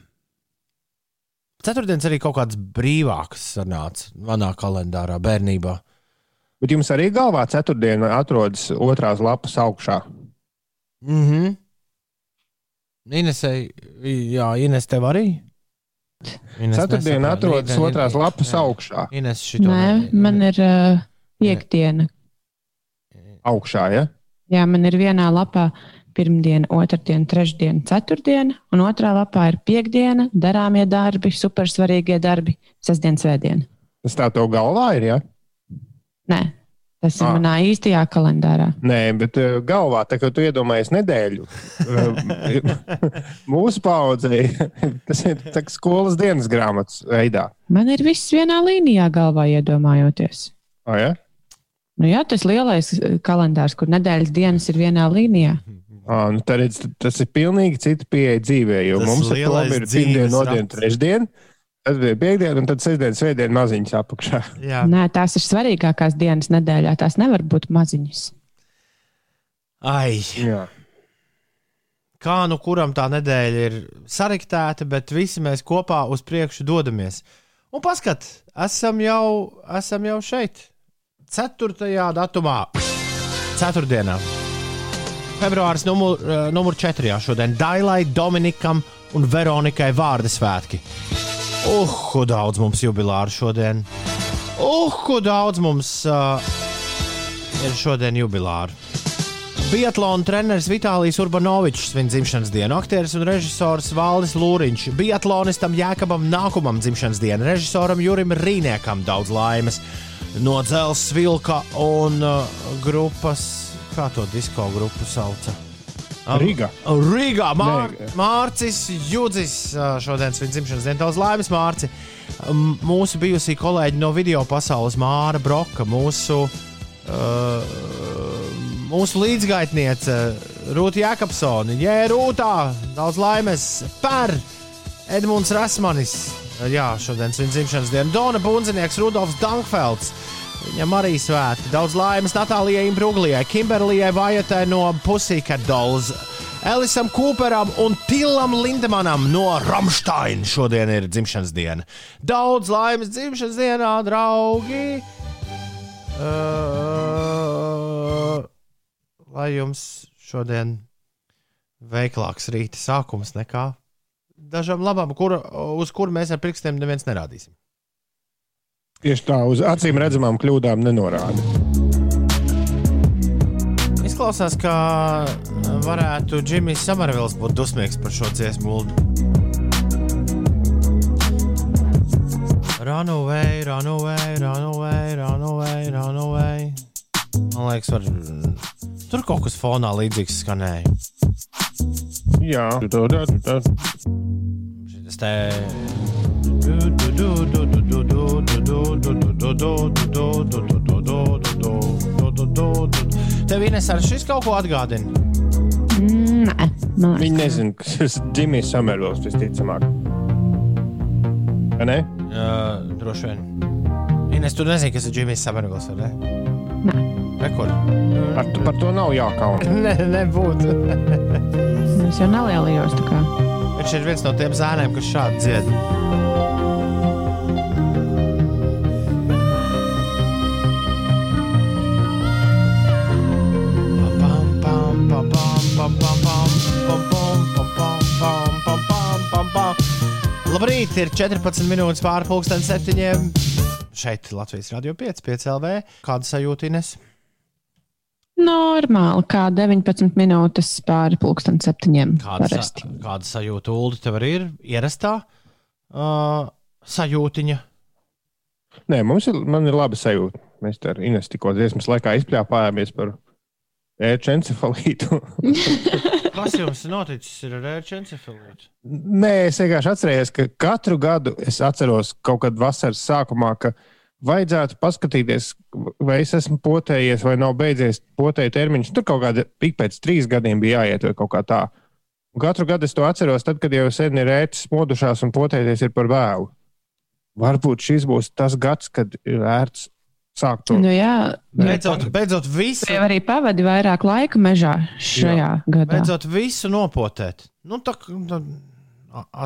Ceturtdienas arī kaut kāds brīvāks sanāca manā kalendārā bērnībā. Bet jums arī galvā ceturtdiena atrodas otrās lapas augšā. Mhm. Inesai, jā, Ines tev arī? Ines Ceturtdiena atrodas Rītdien- otrās lapas Jā. augšā. Ines Nē, man ir uh, piekdiena. Augšā, ja? Jā, man ir vienā lapā pirmdiena, otrdiena, trešdiena, ceturtdiena, un otrā lapā ir piekdiena, darāmie darbi, supersvarīgie darbi, sestdiena, svētdiena. Tas tā tev galvā ir, ja? Nē, tas ir Ah. manā īstajā kalendārā. Nē, bet uh, galvā, tā kā tu iedomājies nedēļu, uh, mūsu paudzei tas ir tā skolas dienas grāmatas veidā. Man ir viss vienā līnijā galvā iedomājoties. O, ja? Nu, jā, tas lielais eh, kalendārs, kur nedēļas dienas ir vienā līnijā. À, nu, tā redz, tas ir pilnīgi cita pieeja dzīvē. Jo Tas mums ir dzīves pirmdiena, nodiena, rats. trešdiena, tad bija piekdiena, un tad sestdiena, svētdiena maziņas apakšā. Jā, Nē, tās ir svarīgākās dienas nedēļā. Tās nevar būt maziņas. ai. Jā. kā nu kuram tā nedēļa ir sariktēta, bet visi mēs kopā uz priekšu dodamies. Un paskat, esam jau, esam jau šeit. 4. datumā, 4. februāris, numur, eh, numur 4. šodien Dailai, Dominikam un Veronikai vārda svētki. Uh, ko daudz mums jubilāru šodien! Uh, ko daudz mums uh, ir šodien jubilāru! Biatlona treneris Vitālijs Urbanovičs svin dzimšanas dienu, aktieris un režisors Valdis Lūriņš, biatlonistam Jēkabam nākamam dzimšanas dienu, režisoram Jurim Rīniekam daudz laimes. No Dzelzs Vilka un uh, grupas, kā to disko grupu sauca? Um, Rīga. Rīgā Mār Nē. Mārcis Judzis uh, šodien svin dzimšanas dienu, daudz laimes Mārci. Mūsu bijusī kolēģi no video pasaules Māra Broka, mūsu uh, mūsu līdzgaitniece Rūta Jakobsone, Jē, Rūtā, daudz laimes par Edmunds Rasmanis. Jā, šodien viņa dzimšanas diena. Dona Bunzinieks, Rudolfs Dankfelds, Viņam arī svēti. Daudz laimes Natālijai Imbruglijai, Kimberlijai Vajatai no Pussycat Dolls, Elisam Cooperam un Tilam Lindemanam no Ramstein. Šodien ir dzimšanas diena. Daudz laimes dzimšanas dienā, draugi! Uh, lai jums šodien veiklāks rīta sākums nekā dažam labam, kur, uz kuru mēs ar pirkstiem neviens nerādīsim. Tieši tā, uz acīm redzamām kļūdām nenorāda. Izklausās, ka varētu Džimijs Samarvils būt dusmīgs par šo dziesmu. Run away, run away, run away, run away, run away. Man liekas, var... tur kaut kas fonā līdzīgs skanēja. Jā. Šis te. Tev Ines ar šis kaut ko atgādina. Mm, Nē, liekas, Viņi nezina, kas ir Džimijs Samervils visticamāk. Vai Ne? Uh, droši vien. Ines, tu nezini, kas ir Džimijs Samarvils, vai ne? Nē. Nekur. Par, par to nav jākauna. Ne, nebūtu. es jau nelielījos. Viņš ir viens no tiem zēniem, kas šādi dzied. Labrīt, ir 14 minūtes pāri pusdienas septiņiem. Šeit Latvijas Rādio 5, 5 LV. Kāda sajūta Ines? Normāli, kā 19 minūtes pāri pulksten septiņiem. Kāda, sa kāda sajūta Ulu tev arī ir? Ierastā uh, sajūtiņa. Nē, mums ir, man ir laba sajūta. Mēs te ar Ines tikko dziesmas laikā izpļāpājāmies par ērčencefalītu. Kas jums noticis ar ērčencefalītu? Nē, es vienkārši atceros, ka katru gadu es atceros kaut kad vasaras sākumā, ka vajadzētu paskatīties, vai es esmu potējies vai nav beidzies potēju termiņš. Tur kaut kāda ik pēc trīs gadiem bija jāiet vai kaut kā tā. Un katru gadu es to atceros, tad, kad jau sen ir ētis modušās un potēties ir par vēlu. Varbūt šis būs tas gads, kad ir vērts sākt to. Nu, jā, Beidzot, beidzot, visu, jau arī pavadi vairāk laika mežā šajā jā. gadā. beidzot visu nopotēt. Nu, tā, tā,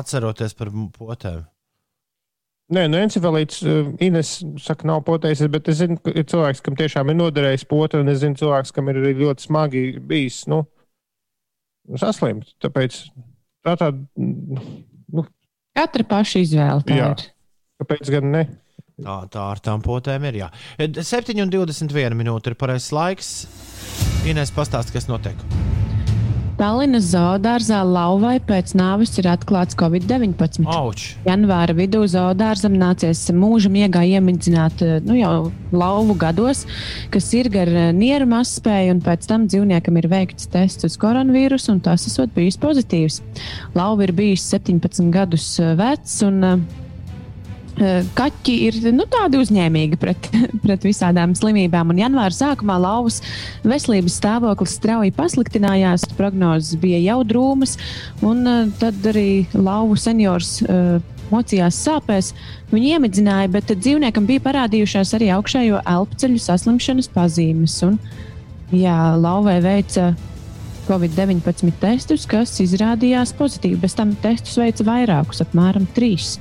atceroties par potēm. Nē, no encefalīts uh, Ines saka, nav potējies, bet es zinu, ka ir cilvēks, kam tiešām ir noderējis pote, un es zinu cilvēks, kam ir arī ļoti smagi bijis, nu, saslimt. Tāpēc tā tāda, nu, Katra paša izvēle. tā Jā. ir. kāpēc gan ne? Tā, tā ar tām potēm ir. Jā. 7,21 minūte ir pareizais laiks. Inês pastāst, kas notiek. Tallinas zoodārzā lauvai pēc nāves ir atklāts Covid-19. Auč! Janvāra vidū zoodārzam nācies mūža miegā iemidzināt nu, jau lauvu gados, kas ir gar eh, nieru mazspēju, un pēc tam dzīvniekam ir veikts tests uz koronavīrusu, un tas esot bijis pozitīvs. Lauva ir bijis 17 gadus eh, vecs, un eh, kaķi ir nu, tādi uzņēmīgi pret, pret visādām slimībām. Un janvāra sākumā lauvas veselības stāvoklis strauji pasliktinājās, prognozes bija jau drūmas, un eh, tad arī lauvu seniors. eh, Mocījās sāpēs, viņi iemidzināja, bet dzīvniekam bija parādījušās arī augšējo elpceļu saslimšanas pazīmes. Un, jā, lauvai veica Covid-19 testus, kas izrādījās pozitīvi. Bez tam testus veica vairākus, apmēram trīs.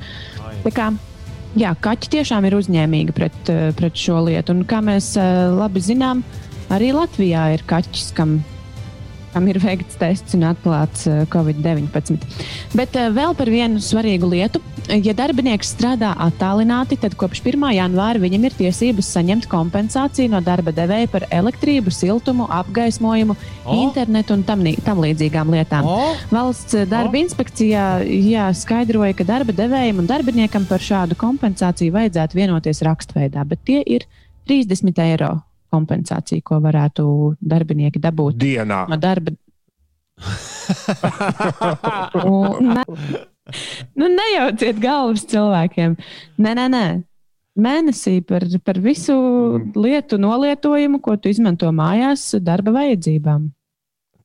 Tā kā, jā, kaķi tiešām ir uzņēmīgi pret, eh, pret šo lietu. Un, kā mēs eh, labi zinām, arī Latvijā ir kaķis, kam, kam ir veikts tests un atklāts eh, Covid-19. Bet eh, vēl par vienu svarīgu lietu. Ja darbinieks strādā attālināti, tad kopš 1. janvāra viņam ir tiesības saņemt kompensāciju no darba devēja par elektrību, siltumu, apgaismojumu, oh. internetu un tam, tam līdzīgām lietām. O, Valsts eh, darba inspekcijā jā, skaidroja, ka darba devējiem un darbiniekam par šādu kompensāciju vajadzētu vienoties rakstveidā, bet tie ir 30 eiro kompensācija, ko varētu darbinieki dabūt Dienā. no darba. Un, ne, nu, nejauciet galvas cilvēkiem. Nē, nē, nē. Mēnesī par, par visu lietu nolietojumu, ko tu izmanto mājās, darba vajadzībām.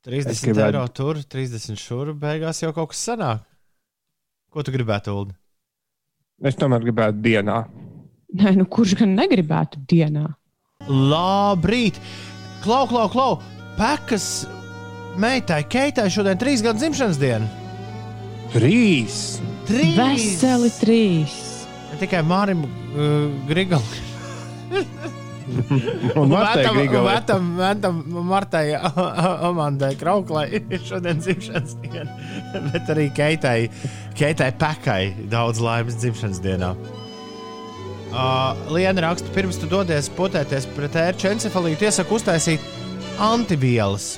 30 Es gribētu- eiro tur, 30 šur, beigās jau kaut kas sanāk. Ko tu gribētu, Ulu? Es tomēr gribētu dienā. Nē, nu, kurš gan negribētu dienā? Labrīt! Klau, klau, klau! Pekas meitai Keitai šodien trīs gadu dzimšanas diena. Trīs! Trīs! Veseli trīs. Ne tikai Mārim uh, Grigalam. Un Martai vetam, vetam Martai Amandai Krauklai ir šodien dzimšanas diena, bet arī Keitai, Keitai Pekai daudz laimes dzimšanas dienā. Uh, Liena raksta, pirms tu dodies potēties pret ērču encefalītu, iesaku uztaisīt antivielas.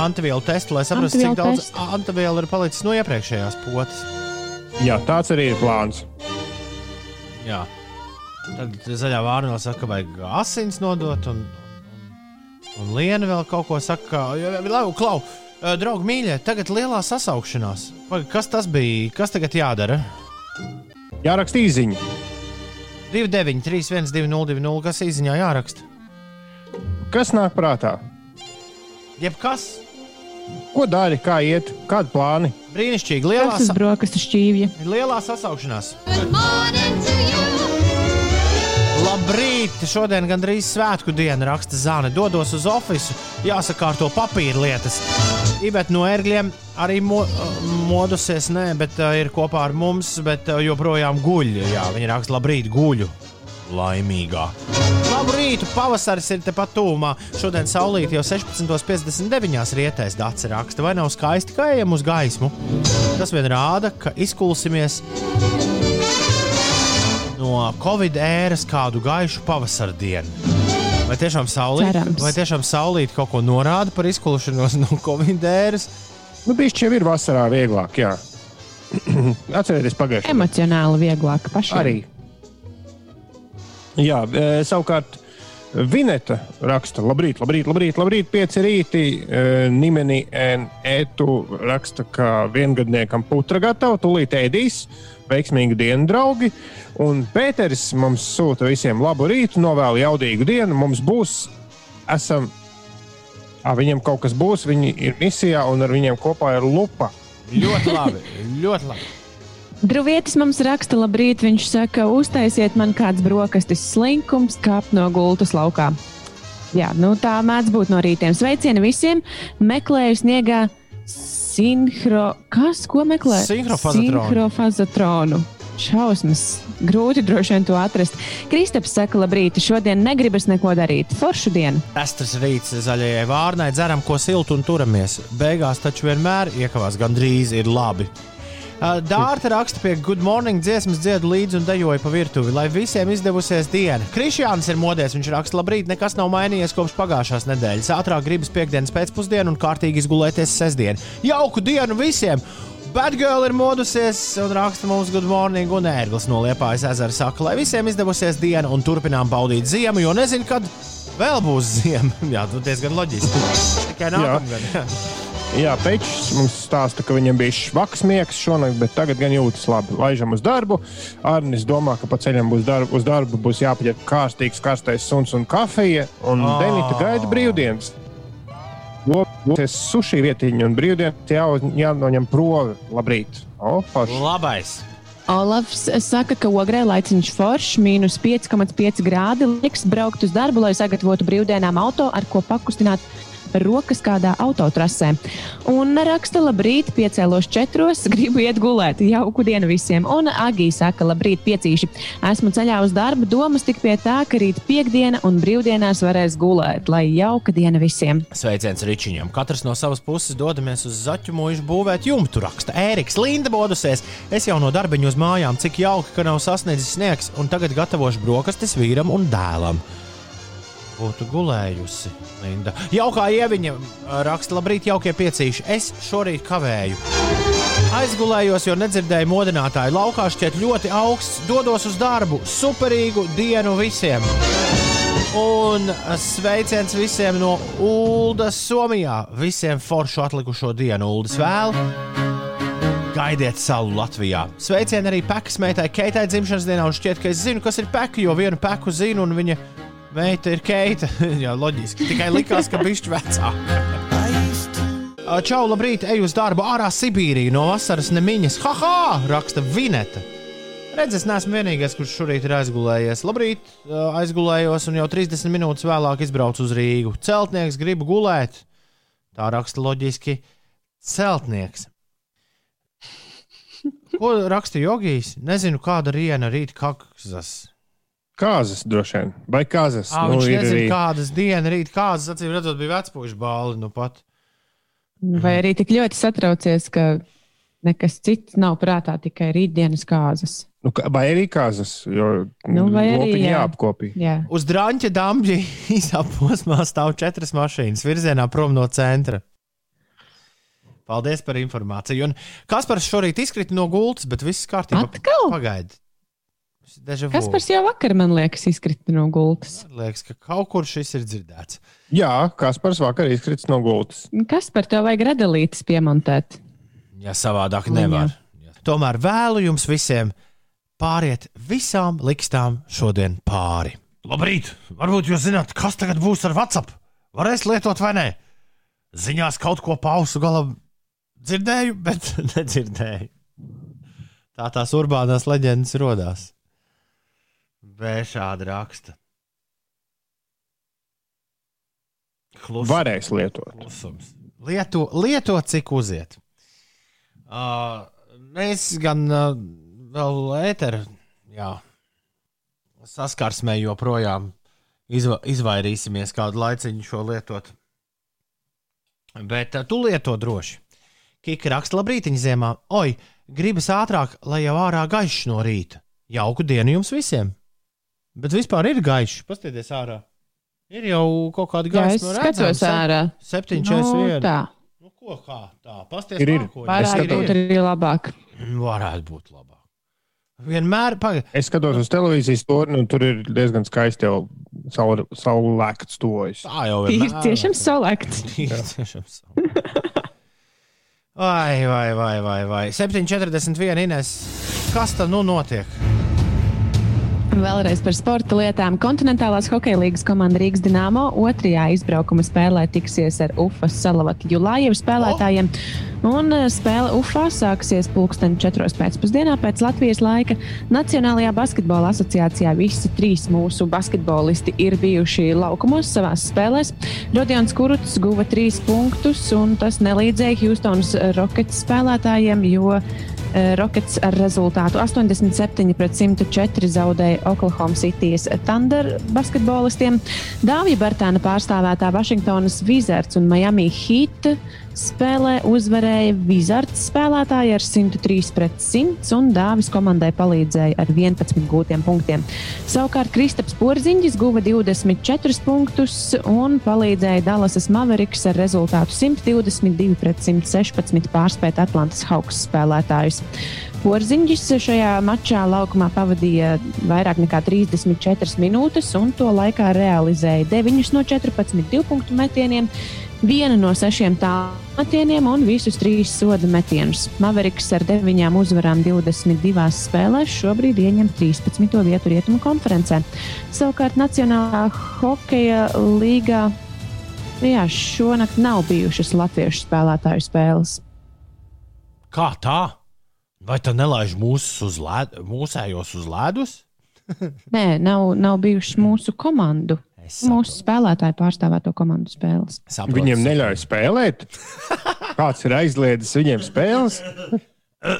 Antivielu testu, lai saprastu, cik daudz antivielu ir palicis no iepriekšējās potes. Jā, tāds arī ir plāns. Jā. Tad zaļā vārnā saka, ka vajag asins nodot, un, un, Liena vēl kaut ko saka. Labi, klau, draugi, mīļie, tagad lielā sasaukšanās. Vai Kas tas bija? Kas tagad jādara? Jāraksta īziņa. 29, 3, 1, 2, 0, 2, 0. Kas īsiņā jāraksta? Kas nāk prātā? Jebkas Ko dari, kā iet, kādi plāni? brīnišķīgi. Lielā, sa brokastu šķīvja. lielā sasaukšanās. Good morning to. Labrīt! Šodien gandrīz svētku diena, raksta Zāne. Dodos uz ofisu, jāsakārto papīra lietas. Ibet no ērgļiem arī mo, modusies, nē, bet uh, ir kopā ar mums, bet uh, joprojām guļ. Jā, viņa raksta, labrīt, guļu. Laimīgā. Labrīt, pavasaris ir tepat tūmā. Šodien saulīt jau 16.59. rietēs dats raksta, vai nav skaisti, ka ejam uz gaismu. Tas vien rāda, ka izkulsimies no Covid ēras kādu gaišu pavasara dienu. Vai tiešām saulīt, Cerams. vai tiešām saulīt kaut ko norāda par izklušanos no Covid ēras? Nu, Bišķi jau ir vasarā vieglāk, jā. Atcerieties, pagājušajā gadā. Emocionāli vieglāk pašai. Arī. Jā, e, savukārt Vineta raksta, labrīt, labrīt, labrīt, labrīt pieci rīti. E, Nimeni un Ētu raksta, ka viengadniekam putra gatava, tūlīt ēdīs. Veiksmīgu dienu, draugi. Un Pēteris mums sūta visiem labu rītu, novēlu jaudīgu dienu. Mums būs, esam, à, viņiem kaut kas būs, viņi ir misijā un ar viņiem kopā ir lupa. Ļoti labi, ļoti labi. Druvietis mums raksta, labrīt. Viņš saka, uztaisiet man kāds brokastis slinkums, kāp no gultas laukā. Jā, nu tā mēdz būt no rītiem. Sveicieni visiem! Meklēju sniegā sinhro. Kas, ko meklē? Sinhrofazatronu. Sinhrofazatronu. Šausmas. Grūti droši vien to atrast. Kristaps saka, labrīt, šodien negribas neko darīt. Foršu dienu. Estras rīts zaļajai vārnai, dzeram ko siltu un turamies. Beigās taču vienmēr iekavās gandrīz ir labi. Uh, Dārta raksta pie Good Morning dziesmas, dziedu līdzi un dejoja pa virtuvi, lai visiem izdevusies diena. Krišjāns ir modies, viņš raksta, labrīt, nekas nav mainījies kopš pagājušās nedēļas. Ātrāk gribas piekdienas pēcpusdienu un kārtīgi izgulēties sestdien. Jauku dienu visiem! Batgirl ir modusies un raksta mums good morning, un ērglis no Liepājas ezera saka, lai visiem izdevusies diena un turpinām baudīt ziemu, jo nezinu, kad vēl būs ziema. Jā, tas diezgan loģiski. Tikai nākamgad. Jā. Pečs mums stāsta, ka viņam bija švaks miegs šonakt, bet tagad gan jūtas labi. Laižam uz darbu. Arnis domā, ka pa ceļam būs darbu, uz darbu būs jāpaņem kārstīgs karstais suns un kafija. Un Oh. Denita gaida brīvdienas. Lūdzu, sushi vietiņu un brīvdienas jā, jānoņem provi. Labrīt! O, forši. Labais! Olafs saka, ka ogrē laiciņš foršs, mīnus 5,5 grādi. Liks braukt uz darbu, lai sagatavotu brīvdienām auto, ar ko pakustināt rokas kādā autotrasē. Un raksta, labrīt, piecēlos četros, gribu iet gulēt. Jauku dienu visiem. Un Agija saka, labrīt, piecīši. Esmu ceļā uz darbu, domas tik pie tā, ka rīt piekdiena un brīvdienās varēs gulēt. Lai jauka diena visiem. Sveiciens Ričiņam. Katrs no savas puses dodamies uz zaķu mūžu būvēt jumtu. Raksta Ēriks, Linda bodusies. Es jau no darbiņu uz mājām, cik jauki, ka nav sasniedzis sniegs, un tagad gatavošu brokastis vīram un dēlam. Būtu gulējusi Linda. Jaukā ieviņa raksta, labrīt, jaukie piecīši. Es šorīt kavēju. Aizgulējos, jo nedzirdēju modinātāju. Laukā šķiet ļoti augsts. Dodos uz darbu. Superīgu dienu visiem! Un sveiciens visiem no Uldas, Somijā. Visiem foršu atlikušo dienu, Uldas vēl. Gaidiet salu Latvijā. Sveicieni arī Pekas meitai Keitai dzimšanas dienā. Un šķiet, ka es zinu, kas ir Peka, jo vienu Peku zinu, un viņa meita ir Keita. Jā, loģiski. Tikai likās, ka bišķi vecāka. Čau, labrīt, eju uz darbu ārā Sibīrijā no vasaras nemiņas. Haha! raksta Vineta. Redz, es neesmu vienīgais, kurš šorīt ir aizgulējies. Labrīt, aizgulējos un jau 30 minūtes vēlāk izbraucu uz Rīgu. Celtnieks grib gulēt. Tā raksta loģiski. Celtnieks. Ko raksta jogijs? Nezinu, kāda riena rīt kakzas. Kāzas droši vien. Vai kāzas? Ah, viņš ir nezina, arī- kādas dienas rīt kāzas. Acīm redzot, bija vecpuļu bāli. Nu pat. Vai arī tik ļoti satraucies, ka nekas cits nav prātā, tikai rītdienas kāzas. Nu, vai arī kāzas? Jo Nu, vai arī, jā. jāapkopī. Jā. Uz drāņķa dāmģi īsā posmā stāv četras mašīnas virzienā prom no centra. Paldies par informāciju. Un Kaspars šorīt izkrita no gultas, bet viss kārtībā. Atkal? Pagaidi. Kas par jau vakar, man liekas, izkrita no gultas? Liekas, ka kaut kur šis ir dzirdēts. Jā, Kaspars vakar izkrits no gultas. Kas par to vajag radītas piemontēt? Ja savādāk nevar. Tomēr vēlu jums visiem pāriet visām likstām šodien pāri. Labrīt! Varbūt jūs zināt, kas tagad būs ar WhatsApp? Varēs lietot vai nē? Ziņās kaut ko pausu galam dzirdēju, bet nedzirdēju. Tā tās urbānās leģendas radās. Vēl šādi raksta. Klus, Varēs lietot. klusums. Lieto, lieto cik uziet. Uh, mēs gan uh, vēl ēteru saskarsmē joprojām izva, izvairīsimies kādu laiciņu šo lietot. Bet uh, tu lieto droši. Kika raksta labrītiņa ziemā. Oi, gribas ātrāk, lai jau ārā gaišs no rīta. Jauku dienu jums visiem! Bet vispār ir gaišs. Pastieties ārā. Ir jau kaut kāda Jā, es gaisa. skatos ārā. 741. tā. Nu, ko kā tā? Pasties, Ir, ir. Vairāk skatos. būtu arī labāk. Varētu būt labāk. Vienmēr pagaidi. Es skatos uz televīzijas torni, un tur ir diezgan skaisti jau saule- saulēkts tojas. Tā jau Ir vienmēr. tiešām saulēkts. Vai, vai, vai, vai, vai. 7,41 Ines. Kas tam nu notiek? Vēlreiz par sporta lietām. Kontinentālās hokeja līnijas komanda Rīgas Dienāmo otrajā izbraukuma spēlē tiksies ar UFAS Salavatu Julājevu spēlētājiem. Un eh, spēle UFA sāksies pulksten 4. pēcpusdienā pēc Latvijas laika. Nacionālajā basketbola asociācijā visi trīs mūsu basketbolisti ir bijuši laukumos savās spēlēs. Rodions Kuruts guva trīs punktus, un tas nelīdzēja Houstonas Rockets spēlētājiem, jo Rockets ar rezultātu 87 pret 104 zaudēja Oklahoma City's Thunder basketbolistiem. Dāvija Bartāna pārstāvētā Vašingtonas Wizards un Miami Heat spēlē uzvarēja Wizards spēlētāji ar 103 pret 100, un Dāvis komandai palīdzēja ar 11 gūtiem punktiem. Savukārt Kristaps Porziņģis guva 24 punktus un palīdzēja Dallasas Mavericks ar rezultātu 122 pret 116 pārspēt Atlantas Hawks spēlētājus. Porziņģis šajā mačā laukumā pavadīja vairāk nekā 34 minūtes, un to laikā realizēja 9 no 14 divpunktu metieniem, vienu no sešiem tālmetieniem un visus trīs soda metienus. Maveriks ar deviņām uzvarām 22 spēlēs šobrīd ieņem 13. vietu rietumu konferencē. Savukārt Nacionālā hokeja līgā jā, šonakt nav bijušas latviešu spēlētāju spēles. Kā tā? Vai tā nelaiž mūsu uz led, mūsējos uz ledus? Nē, nav, nav bijušas mūsu komandu. Mūsu spēlētāju pārstāvēto komandu spēles. saprotu. Viņiem neļauj spēlēt. Kāds ir aizliedzis viņiem spēles?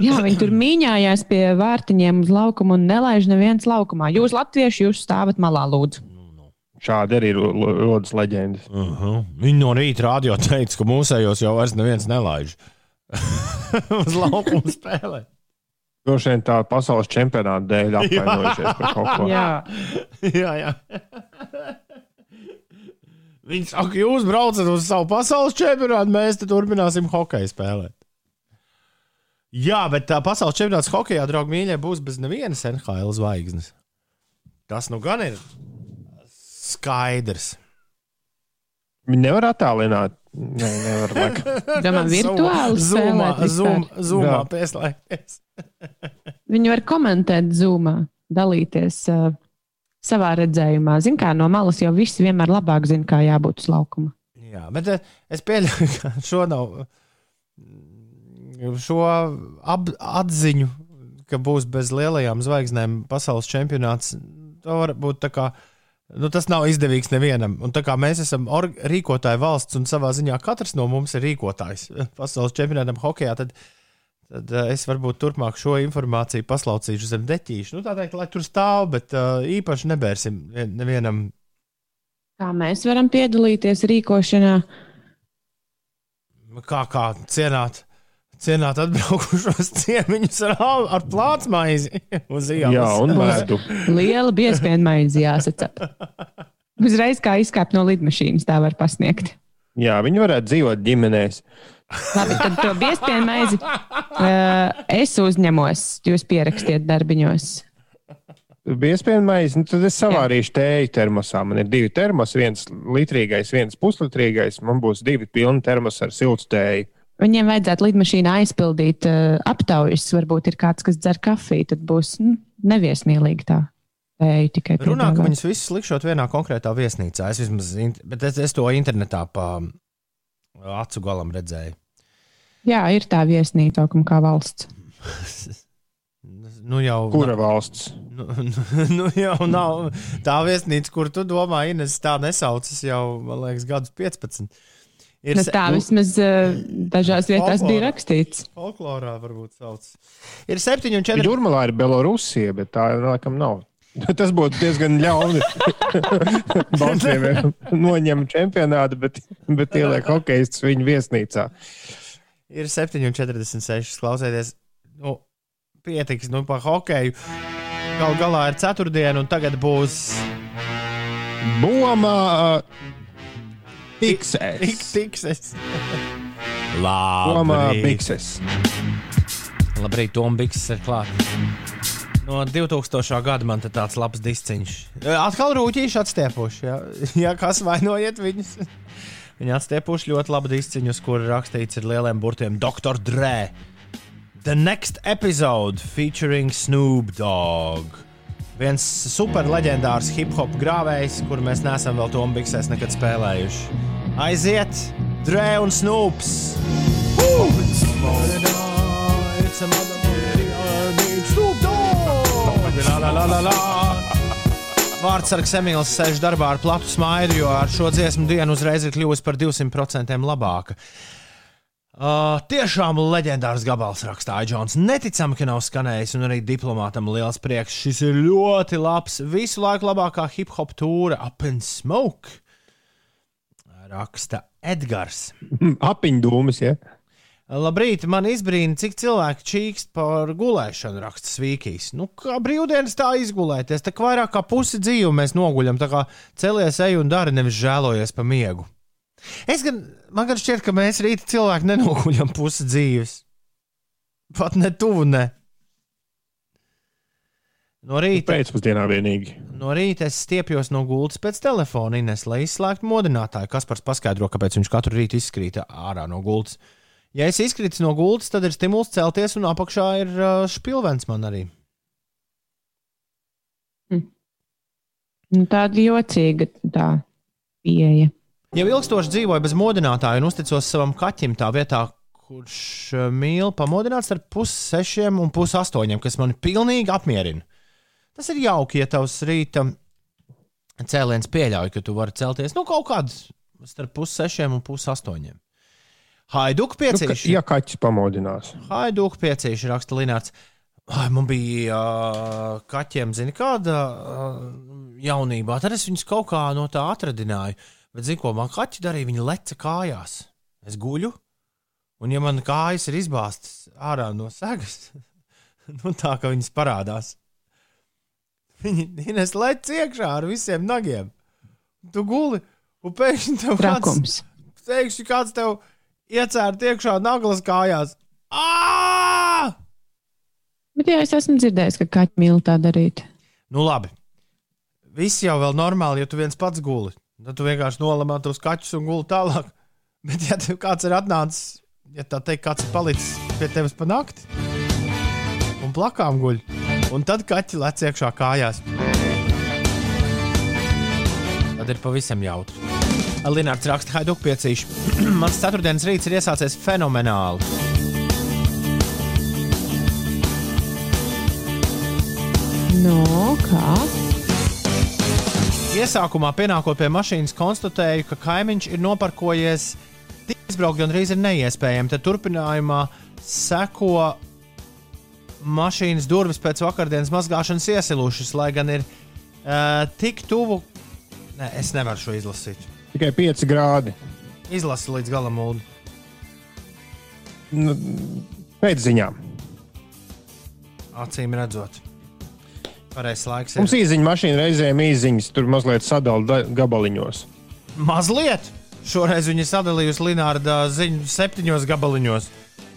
Jā, viņi tur mīņājās pie vārtiņiem uz laukuma un nelaiž neviens laukumā. Jūs, latvieši, jūs stāvat malā, lūdzu. Šādi arī ir rodas leģendas. Uh -huh. Viņi no rīta rādio teica, ka mūsējos jau vairs neviens nelaiž uz laukuma spēlē. Droši vien tā pasaules čempionāta dēļ apvainojušies par kaut ko. Jā, jā, jā. Viņi saka, jūs braucat uz savu pasaules čempionātu, mēs te turpināsim hokeju spēlēt. Jā, bet tā pasaules čempionāts hokeja, draugi, mīļie, būs bez nevienas NHL zvaigznes. Tas nu gan ir skaidrs. Viņi nevar attālināt. Nē, nevar. laikam. domā, virtuāli Zumā, zoomā Jā. pieslēgties. Viņi var komentēt zūmā, dalīties uh, savā redzējumā. Ziniet, kā no malas jau visi vienmēr labāk zina, kā jābūt uz laukuma. Jā, bet eh, es pieļauju, ka šo nav. Šo ap, atziņu, ka būs bez lielajām zvaigznēm pasaules čempionāts, to var būt tā kā. Nu, tas nav izdevīgs nevienam. Un tā kā mēs esam rīkotāja valsts un savā ziņā katrs no mums ir rīkotājs pasaules čempionātam hokeja, tad, tad uh, es varbūt turpmāk šo informāciju paslaucīšu zem deķīšu. Nu, tā teikt, lai tur stāv, bet uh, īpaši nebērsim vien- nevienam. Kā mēs varam piedalīties rīkošanā? Kā, kā cienāt, cienāt atbraukušos ciemiņus ar, ar plātsmaizi uz ielas. Jā, un medu. Liela biespienu maize jāsacap. Uzreiz kā izkāpt no lidmašīnas, tā var pasniegt. Jā, viņi varētu dzīvot ģimenēs. Labi, tad to biespienu maizi uh, es uzņemos, jūs pierakstiet darbiņos. Bija iespējams, nu, tad es savārīšu tēju termosā. Man ir divi termosi, viens litrīgais, viens puslitrīgais. Man būs divi pilni termosi ar siltu tēju. Viņiem vajadzētu lidmašīnā aizpildīt uh, aptaujas. Varbūt ir kāds, kas dzer kafiju, tad būs nu, neviesmīlīgi tā. Tēju tikai Runā, ka piedāvāt. viņus visus likšot vienā konkrētā viesnīcā. Es, vismaz, bet es, es to internetā pa acu galam redzēju. Jā, ir tā viesnīca, kā valsts. Nu, jau, Kura valsts? Nu, nu, nu, jau nav tā viesnīca, kur tu domā, Ines, tā nesaucas jau, man liekas, gadus 15. Ir Nu, tā vismaz uh, dažās vietās folklora. bija rakstīts. folklorā varbūt sauc. Ir 7 un 4. Jūrmalā ir Belorusija, bet tā laikam nav. Tas būtu diezgan ļauni. Baltkrieviem noņem čempionātu, bet, bet ieliek hokeistus viņu viesnīcā. Ir 7,46. Klausieties, nu, pietiks nu, par hokeju. Galu galā ir ceturtdiena, un tagad būs Bomā tik Bikses. tikses. Bomā Labi, Bikses. Labrīt, Tom Bikses ir klāts. No 2000. gada man te tāds labs disciņš. Atkal rūtīši atstiepuši. Ja, ja kas vainojiet viņus? Viņi atstiepuši ļoti labu disciņu, uz kura rakstīts ar lieliem burtiem Dr. Dre. The next episode featuring Snoop Dogg. Viens super leģendārs hip hop grāvējs, kuru mēs neesam vēl Tomu Biksēs nekad spēlējuši. Aiziet, Dre un Snoops! It's a motherfucking Snoop Dogg! La, la, la, la, la. Vārdsargs Emīls sēž darbā ar platu smaidu, jo ar šo dziesmu dienu uzreiz ir kļuvusi par 200% labāka. Uh, tiešām leģendārs gabals rakstīja Džons. Neticami, ka nav skanējis, un arī diplomātam liels prieks. Šis ir ļoti labs, visu laiku labākā hip hop tūra, Up and Smoke. Raksta Edgars. Apiņdūmis, ja? Labrīt, man izbrīna, cik cilvēki čīkst par gulēšanu, raksta Svīkīs. Nu, kā brīvdienas tā izgulēties, tā kā vairāk kā pusi dzīvi mēs noguļam, tā kā celies ej un dari, nevis žēlojies pa miegu. Es gan, man gan šķiet, ka mēs rīta cilvēki nenoguļam pusi dzīves. Pat ne tuvu, ne. No rīta, Pēcpusdienā vienīgi. no rīta es stiepjos no gultas pēc telefona, Ines, lai izslēgtu modinātāju. Kas par paskaidro, kāpēc viņš katru rītu izkrīt ārā no gultas. Ja es izkrītu no gultas, tad ir stimuls celties, un apakšā ir uh, špilvens man arī. Nu, tāda jocīga tā pieeja. Jau ilgstoši dzīvoju bez modinātāja un uzticos savam kaķim tā vietā, kurš mīl pamodināt starp pussešiem un pusastoņiem, kas mani pilnīgi apmierina. Tas ir jauki, ja tavs rīta cēliens pieļauj, ka tu vari celties nu, kaut kādā starp pussešiem un pusastoņiem. Haiduk Nu, ka, piecīši. ja kaķis pamodinās. Haiduk piecīši, raksta Linārs. Ai, man bija uh, kaķiem, zini, kāda uh, jaunībā. Tad es viņus kaut kā no tā atradināju. Bet, zini, ko man kaķi darīja? Viņi leca kājās. Es guļu, un ja man kājas ir izbāztas ārā no segas, nu tā kā viņas parādās, viņi Ines lec iekšā ar visiem nagiem. Tu guli, un pēkšņi tev kāds, pēkšņi kāds tev iecērt iekšā naglas kājās. Ā! Bet jā, es esmu dzirdējis, ka kaķi mīl tā darīt. Nu, labi. Viss jau vēl normāli, ja tu viens pats guli. Tad tu vienkārši nolamā tos kaķus un guli tālāk. Bet, ja tev kāds ir atnācis, ja tā teikt, kāds ir palicis pie tevis pa nakti un plakām guļ, un tad kaķi lec iekšā kājās. Tad ir pavisam jautri. Linārds raksta, Haiduk piecīši. Mans ceturtdienas rīts ir iesācies fenomenāli. No, kā? Iesākumā, pienākot pie mašīnas, konstatēju, ka kaimiņš ir noparkojies. Tik izbraukt gandrīz ir neiespējami. Tad turpinājumā seko mašīnas durvis pēc vakardienas mazgāšanas iesilušas, lai gan ir uh, tik tuvu. Nē, es nevaru šo izlasīt. Tikai 5 grādi. Izlasi līdz galam, mūdu. Nu, pēc ziņām. Acīm redzot, pareizais laiks Mums ir īziņa mašīna reizēm īziņas tur mazliet sadala gabaliņos. mazliet. Šoreiz viņa sadalījusi Linnārda ziņu septiņos gabaliņos.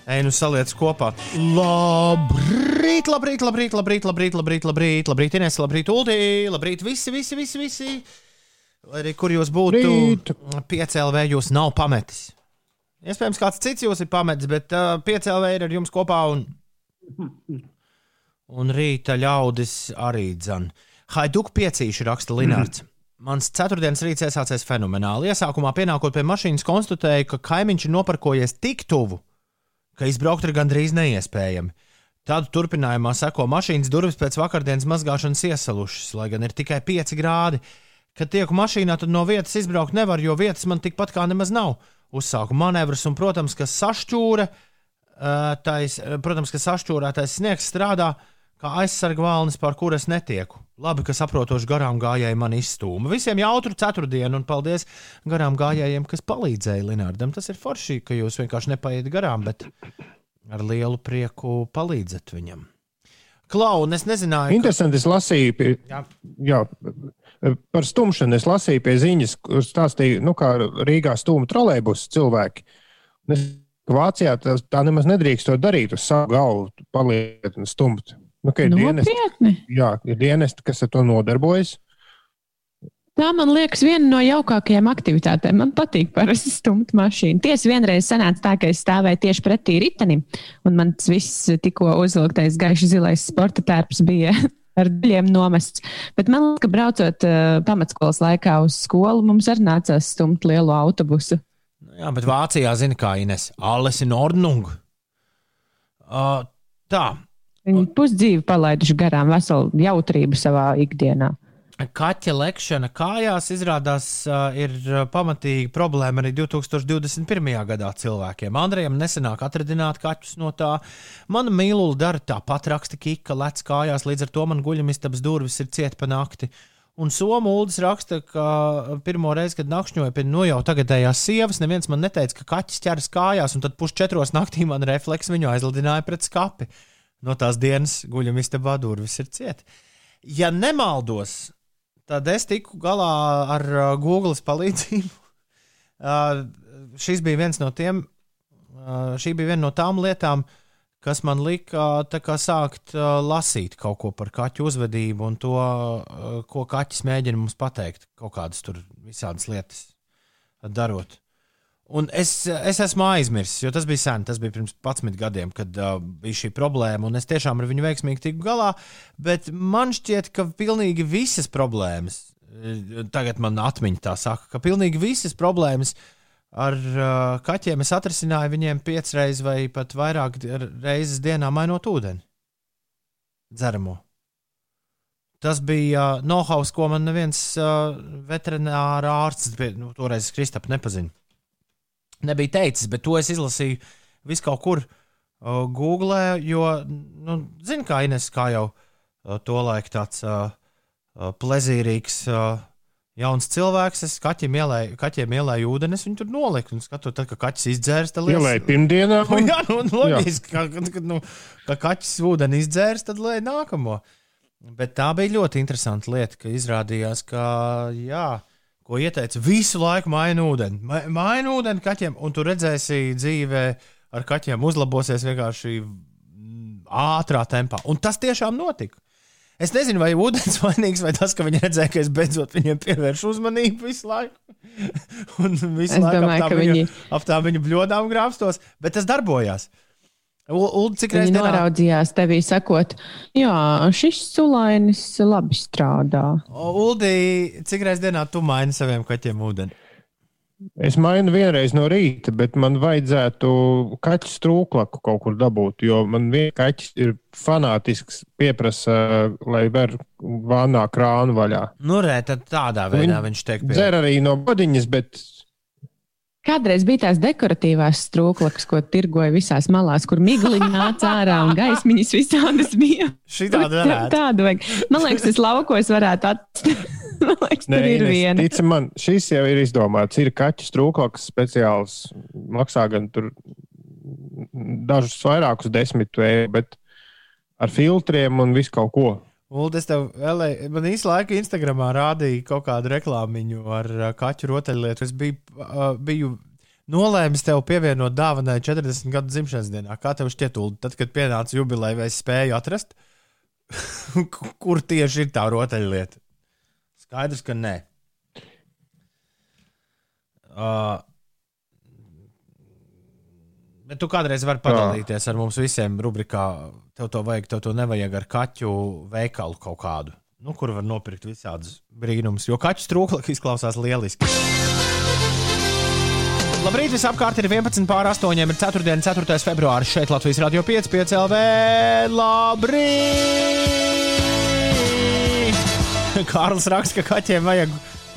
Ej, nu saliec kopā. Labrīt, labrīt, labrīt, labrīt, labrīt, labrīt, labrīt, labrīt, Ines, labrīt, Uldi, labrīt, visi, visi, visi, visi. Lai arī kur jūs būtu, Rīt. piecēlvē jūs nav pametis. Iespējams, kāds cits jūs ir pametis, bet uh, piecēlvē ir ar jums kopā un, un rīta ļaudis arī dzan. Haiduk piecīši raksta Linārds. Mans ceturtdienas rīts iesācies fenomenāli. Iesākumā pienākot pie mašīnas, konstatēju, ka kaimiņš ir noparkojies tik tuvu, ka izbraukt ir gandrīz neiespējami. Tad turpinājumā seko mašīnas durvis pēc vakardienas mazgāšanas iesalušas, lai gan ir tikai 5 grādi. Kad tieku mašīnā, tad no vietas izbraukt nevar, jo vietas man tikpat kā nemaz nav. Uzsāku manevrus, un, protams, ka sašķūra, ā, tais, protams, ka sašķūrētais sniegs strādā kā aizsarga valnis, par kuru es netieku. Labi, ka saprotoši garām gājēji man izstūma. Visiem jautru ceturtdienu, un paldies garām gājējiem, kas palīdzēja Linardam. Tas ir forši, ka jūs vienkārši nepaiet garām, bet ar lielu prieku palīdzat viņam. Klaun, es nezināju, ka... Interesanti, es lasīju, Jā. jā, par stumšanu. Es lasīju pie ziņas, kur stāstīja, nu, kā Rīgā stūma trolēļus cilvēki. Es, Vācijā tā, tā nemaz nedrīkst to darīt, uz savu galvu paliet un stumt. Nu, ir dienesti, jā, ir dienesti, kas ar to nodarbojas. Tā man liekas viena no jaukākajām aktivitātēm. Man patīk parasti stumt mašīnu. Tiesa vienreiz sanāca tā, ka es stāvēju tieši pretī ritenim, un man tas viss tikko uzvilktais gaiši zilais sporta tērps bija ar daļiem nomests. Bet man liekas, ka braucot uh, pamatskolas laikā uz skolu, mums arī nācās stumt lielu autobusu. Jā, bet Vācijā zina, kā Ines. Alles in Ordnung. Uh, tā, Viņi pusdzīvi palaiduši garām veselu jautrību savā ikdienā. Kaķa lekšana kājās izrādās uh, ir pamatīga problēma arī 2021. gadā cilvēkiem. Andrejam nesenāk atradināt kaķus no tā. Mana mīlula dara tāpat, raksta Kika, lec kājās, līdz ar to man guļamistabas durvis ir cieta pa nakti. Un Somu Uldis raksta, ka pirmo reizi, kad nakšņoja pie no jau tagadējās sievas, neviens man neteica, ka kaķis ķeras kājās, un tad pusčetros naktī man refleks viņu aizlidināja pret skapi. No tās dienas guļamistabā durvis ir cieta. Ja nemaldos, tad es tiku galā ar uh, Google palīdzību. Uh, šis bija viens no tiem, uh, šī bija viena no tām lietām, kas man lika sākt lasīt kaut ko par kaķu uzvedību un to, ko kaķis mēģina mums pateikt. Kaut kādas tur visādas lietas darot. Un es, es esmu aizmirsis, jo tas bija sen, tas bija pirms 11 gadiem, kad uh, bija šī problēma, un es tiešām ar viņu veiksmīgi tiku galā. Bet man šķiet, ka pilnīgi visas problēmas, eh, tagad man atmiņa tā saka, ka pilnīgi visas problēmas ar uh, kaķiem es atrisināju viņiem piecreiz vai pat vairāk reizes dienā mainot ūdeni. Dzeramo. Tas bija uh, know-how, ko man neviens uh, veterināra ārsts, bija, nu, toreiz Kristap nepazina nebija teicis, bet to es izlasīju vis kaut kur uh, Google, jo, nu, zinu, kā Ines, kā jau uh, to laiku tāds uh, uh, plezīrīgs. Uh, Jauns cilvēks, es kaķiem ielēju, kaķiem ielēju ūdeni, es viņu tur noliku. Un skatot, tad, ka kaķis izdzērs, tad Ielēja pirmdienā. Nu, Un... jā, nu, un loģiski, ka, ka, nu, ka kaķis ūdeni izdzērs, tad lai nākamo. Bet tā bija ļoti interesanta lieta, ka izrādījās, ka, jā, ko ieteica visu laiku mainu ūdeni. Ma- Mainu ūdeni kaķiem, un tu redzēsi dzīvē ar kaķiem uzlabosies vienkārši mm, ātrā tempā. Un tas tiešām notika. Es nezinu, vai ūdens vainīgs vai tas, ka viņi redzēja, ka es beidzot viņiem pievēršu uzmanību visu laiku. un visu Es laiku domāju, ap tā viņu, viņi- ap tā viņu bļodām grābstos, bet tas darbojās. Ulu, cik reizes dienā? noraudzījās tevī, sakot, jā, šis sulainis labi strādā. Uldi, cik reizes dienā tu maini saviem kaķiem ūdeni? Es mainu vienreiz no rīta, bet man vajadzētu kaķu strūklaku kaut kur dabūt, jo man viens kaķis ir fanātisks, pieprasa, lai ver vānā krānu vaļā. Nu, re, tad tādā veidā viņš tiek pie. Dzer arī no bodiņas, bet Kādreiz bija tās dekoratīvās strūklakas, ko tirgoja visās malās, kur migliņi nāca ārā un gaismiņas visādas bija. Šī tāda varētu. Tādu vajag. Man liekas, tas laukos varētu atstāt. Man liekas, tur ir viena. Tic man, šis jau ir izdomāts. Ir kaķu strūklakas speciāls, maksā gan tur dažus vairākus desmit eiro, bet ar filtriem un visu kaut ko. Ulu, es tev vēlēju, man īstenībā laika Instagramā rādīja kaut kādu reklāmiņu ar uh, kaķu rotaļlietu. Es biju, uh, biju nolēmis tev pievienot dāvanai 40 gadu dzimšanas dienā. Kā tev šķiet, Ulu, tad, kad pienāca jubileja, vai es spēju atrast, kur tieši ir tā rotaļlieta? Skaidrs, ka nē. Uh, Bet tu kādreiz vari padalīties ar mums visiem rubrikā, tev to vajag, tev to nevajag ar kaķu veikalu kaut kādu, nu, kur var nopirkt visādus brīnumus. Jo kaķu strūklaka izklausās lieliski. Labrīt, visapkārt ir 11 pār 8, ir 4. 4. februāris šeit Latvijas Radio 5, 5 LV. Labrīt! Kārlis raksta, ka kaķiem vajag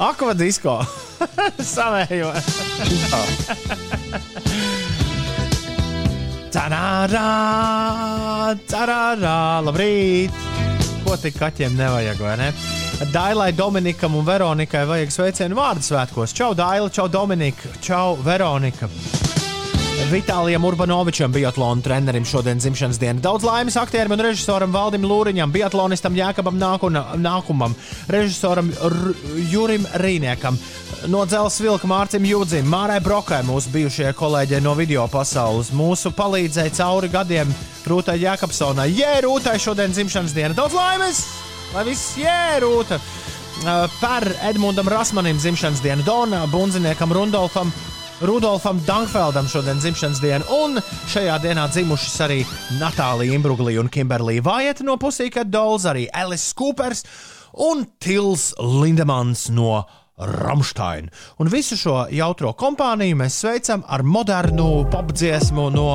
akvadisko savējo. Tarārā, tarārā, labrīt! Ko tik kaķiem nevajag, vai ne? Dailai, Dominikam un Veronikai vajag sveicienu vārdu svētkos. Čau, Daila, čau, Dominika, čau, Veronika! Vitālijam Urbanovičam, biatlona trenerim, šodien dzimšanas diena. Daudz laimes aktierim un režisoram Valdim Lūriņam, biatlonistam Jākabam Nākuna- Nākumam, režisoram R Jurim Rīniekam, no Dzelzs Vilka Mārcim Jūdzim, Mārai Brokai, mūsu bijušajai kolēģei no video pasaules, mūsu palīdzēja cauri gadiem Rūtai Jākapsonai. Jē, Rūtai šodien dzimšanas diena. Daudz laimes! Lai viss jē, Rūta! Par Edmundam Rasmanim dzimšanas dienu, Donam, Bunziniekam, Rudolfam, Rudolfam Dankfeldam šodien dzimšanas diena, un šajā dienā dzimušas arī Natālija Imbrugli un Kimberlija Vajeta no Pusīkat Dolls, arī Alice Coopers un Tils Lindemans no Ramstein. Un visu šo jautro kompāniju mēs sveicam ar modernu popdziesmu no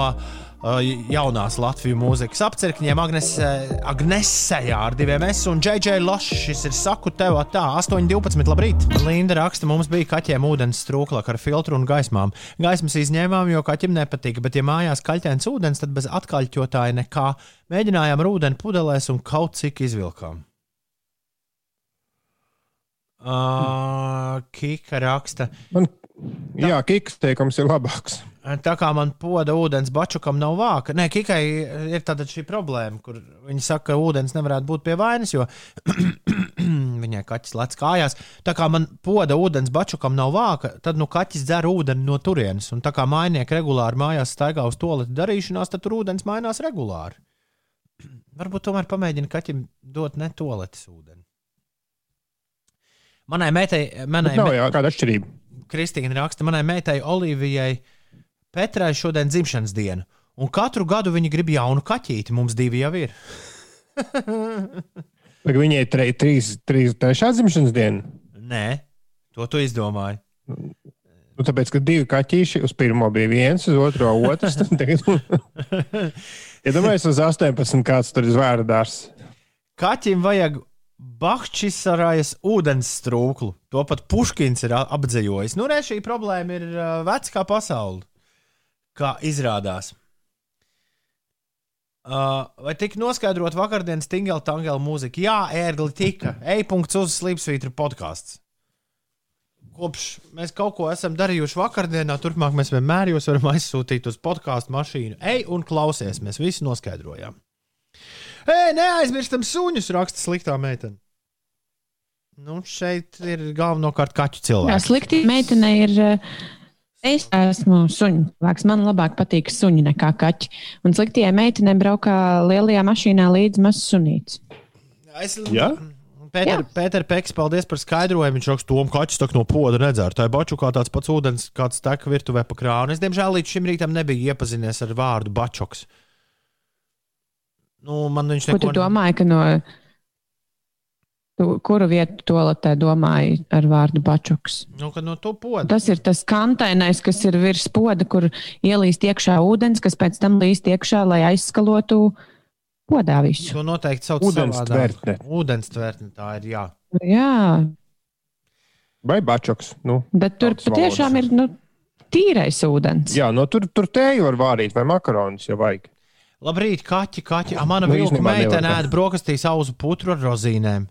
jaunās Latvijas mūzikas apcirkņiem, Agnese, Agnese jā, ar diviem S un JJ Lošs. Šis ir saku tev tā, 8,12. Labrīt! Linda raksta, mums bija kaķiem ūdens strūklaka ar filtru un gaismām. Gaismas izņēmām, jo kaķim nepatika, bet, ja mājās kaļķēns ūdens, tad bez atkaļķotāja nekā. Mēģinājām ar ūdeni pudelēs un kaut cik izvilkām. Uh, Kika raksta, Man, jā, kiks teikums ir labāks. Tā kā man poda ūdens bačukam nav vāka. Nē, Kikai ir tāda šī problēma, kur viņi saka, ka ūdens nevarētu būt pie vainas, jo viņai kaķis lec kājās. Tā kā man poda ūdens bačukam nav vāka, tad nu kaķis dzer ūdeni no turienes. Un tā kā mājnieki regulāri mājās staigā uz toleti darīšanās, tad tur ūdens mainās regulāri. Varbūt tomēr pamēģina kaķim dot ne toletes ūdeni. Manai meitai, manai Nav me- jau kāda atšķirība. Kristīna raksta, manai meitai Olivijai Petrai šodien dzimšanas diena. Un katru gadu viņa grib jaunu kaķīti. Mums divi jau ir. Vai Viņai ir tre- trīs, trīs, trešā dzimšanas diena. Nē, to tu izdomāji. Nu, tāpēc, ka divi kaķīši uz pirmo bija viens, uz otro otrs. Tagad... Iedomājieties, uz 18 kāds tur ir zvēra dārs. Kaķim vajag Bahčisarājas ūdens strūklu. To pat Puškins ir apdzējojis. Nu, re, šī problēma ir uh, veca kā pasaule. Kā izrādās. Uh, vai tika noskaidrot vakardienas Tingela Tangela mūzika? Jā, ērgli tika. Ej-punkts uz Slipsvītra podkāsts. Kopš mēs kaut ko esam darījuši vakardienā, turpmāk mēs vienmēr jūs varam aizsūtīt uz podkāstu mašīnu. Ej un klausies, mēs visi noskaidrojām. Ej, neaizmirstam suņus, raksta sliktā meitene. Nu, šeit ir galvenokārt kaķu Jā, cilvēks. slikti meitene ir. eh, Es esmu suņu cilvēks. Man labāk patīk suņi nekā kaķi. Un sliktajai meitenei braukā lielajā mašīnā līdzi mazs sunīts. Es... Jā? Pēter, Jā. Pēter Peks, paldies par skaidrojumu. Viņš raksta, ka kaķis tā no poda nedzēra. Tā ir baču kā tāds pats ūdens, kāds tek virtuvē pa krānu. Es, diemžēl, līdz šim rītam nebiju iepazinies ar vārdu bačoks. Nu, man viņš Ko tu neko domāji, ka no. Tu, kuru vietu toaletē domāji ar vārdu bačuks? Nu, kad no to poda. Tas ir tas konteiners, kas ir virs poda, kur ielīst iekšā ūdens, kas pēc tam līst iekšā, lai aizskalotu podā visu. To noteikti sauc Ūdens savādāk. tvertne. Ūdens tvertne, tā ir, jā. Jā, Vai bačoks? Nu, bet tur patiešām ir nu, tīrais ūdens. jā, no tur, tur tēju var vārīt vai makaronus, ja vajag. Labrīt, kaķi, kaķi. A, mana Nu, vilka meitene ēd brokastīs auzu putru ar rozīnēm.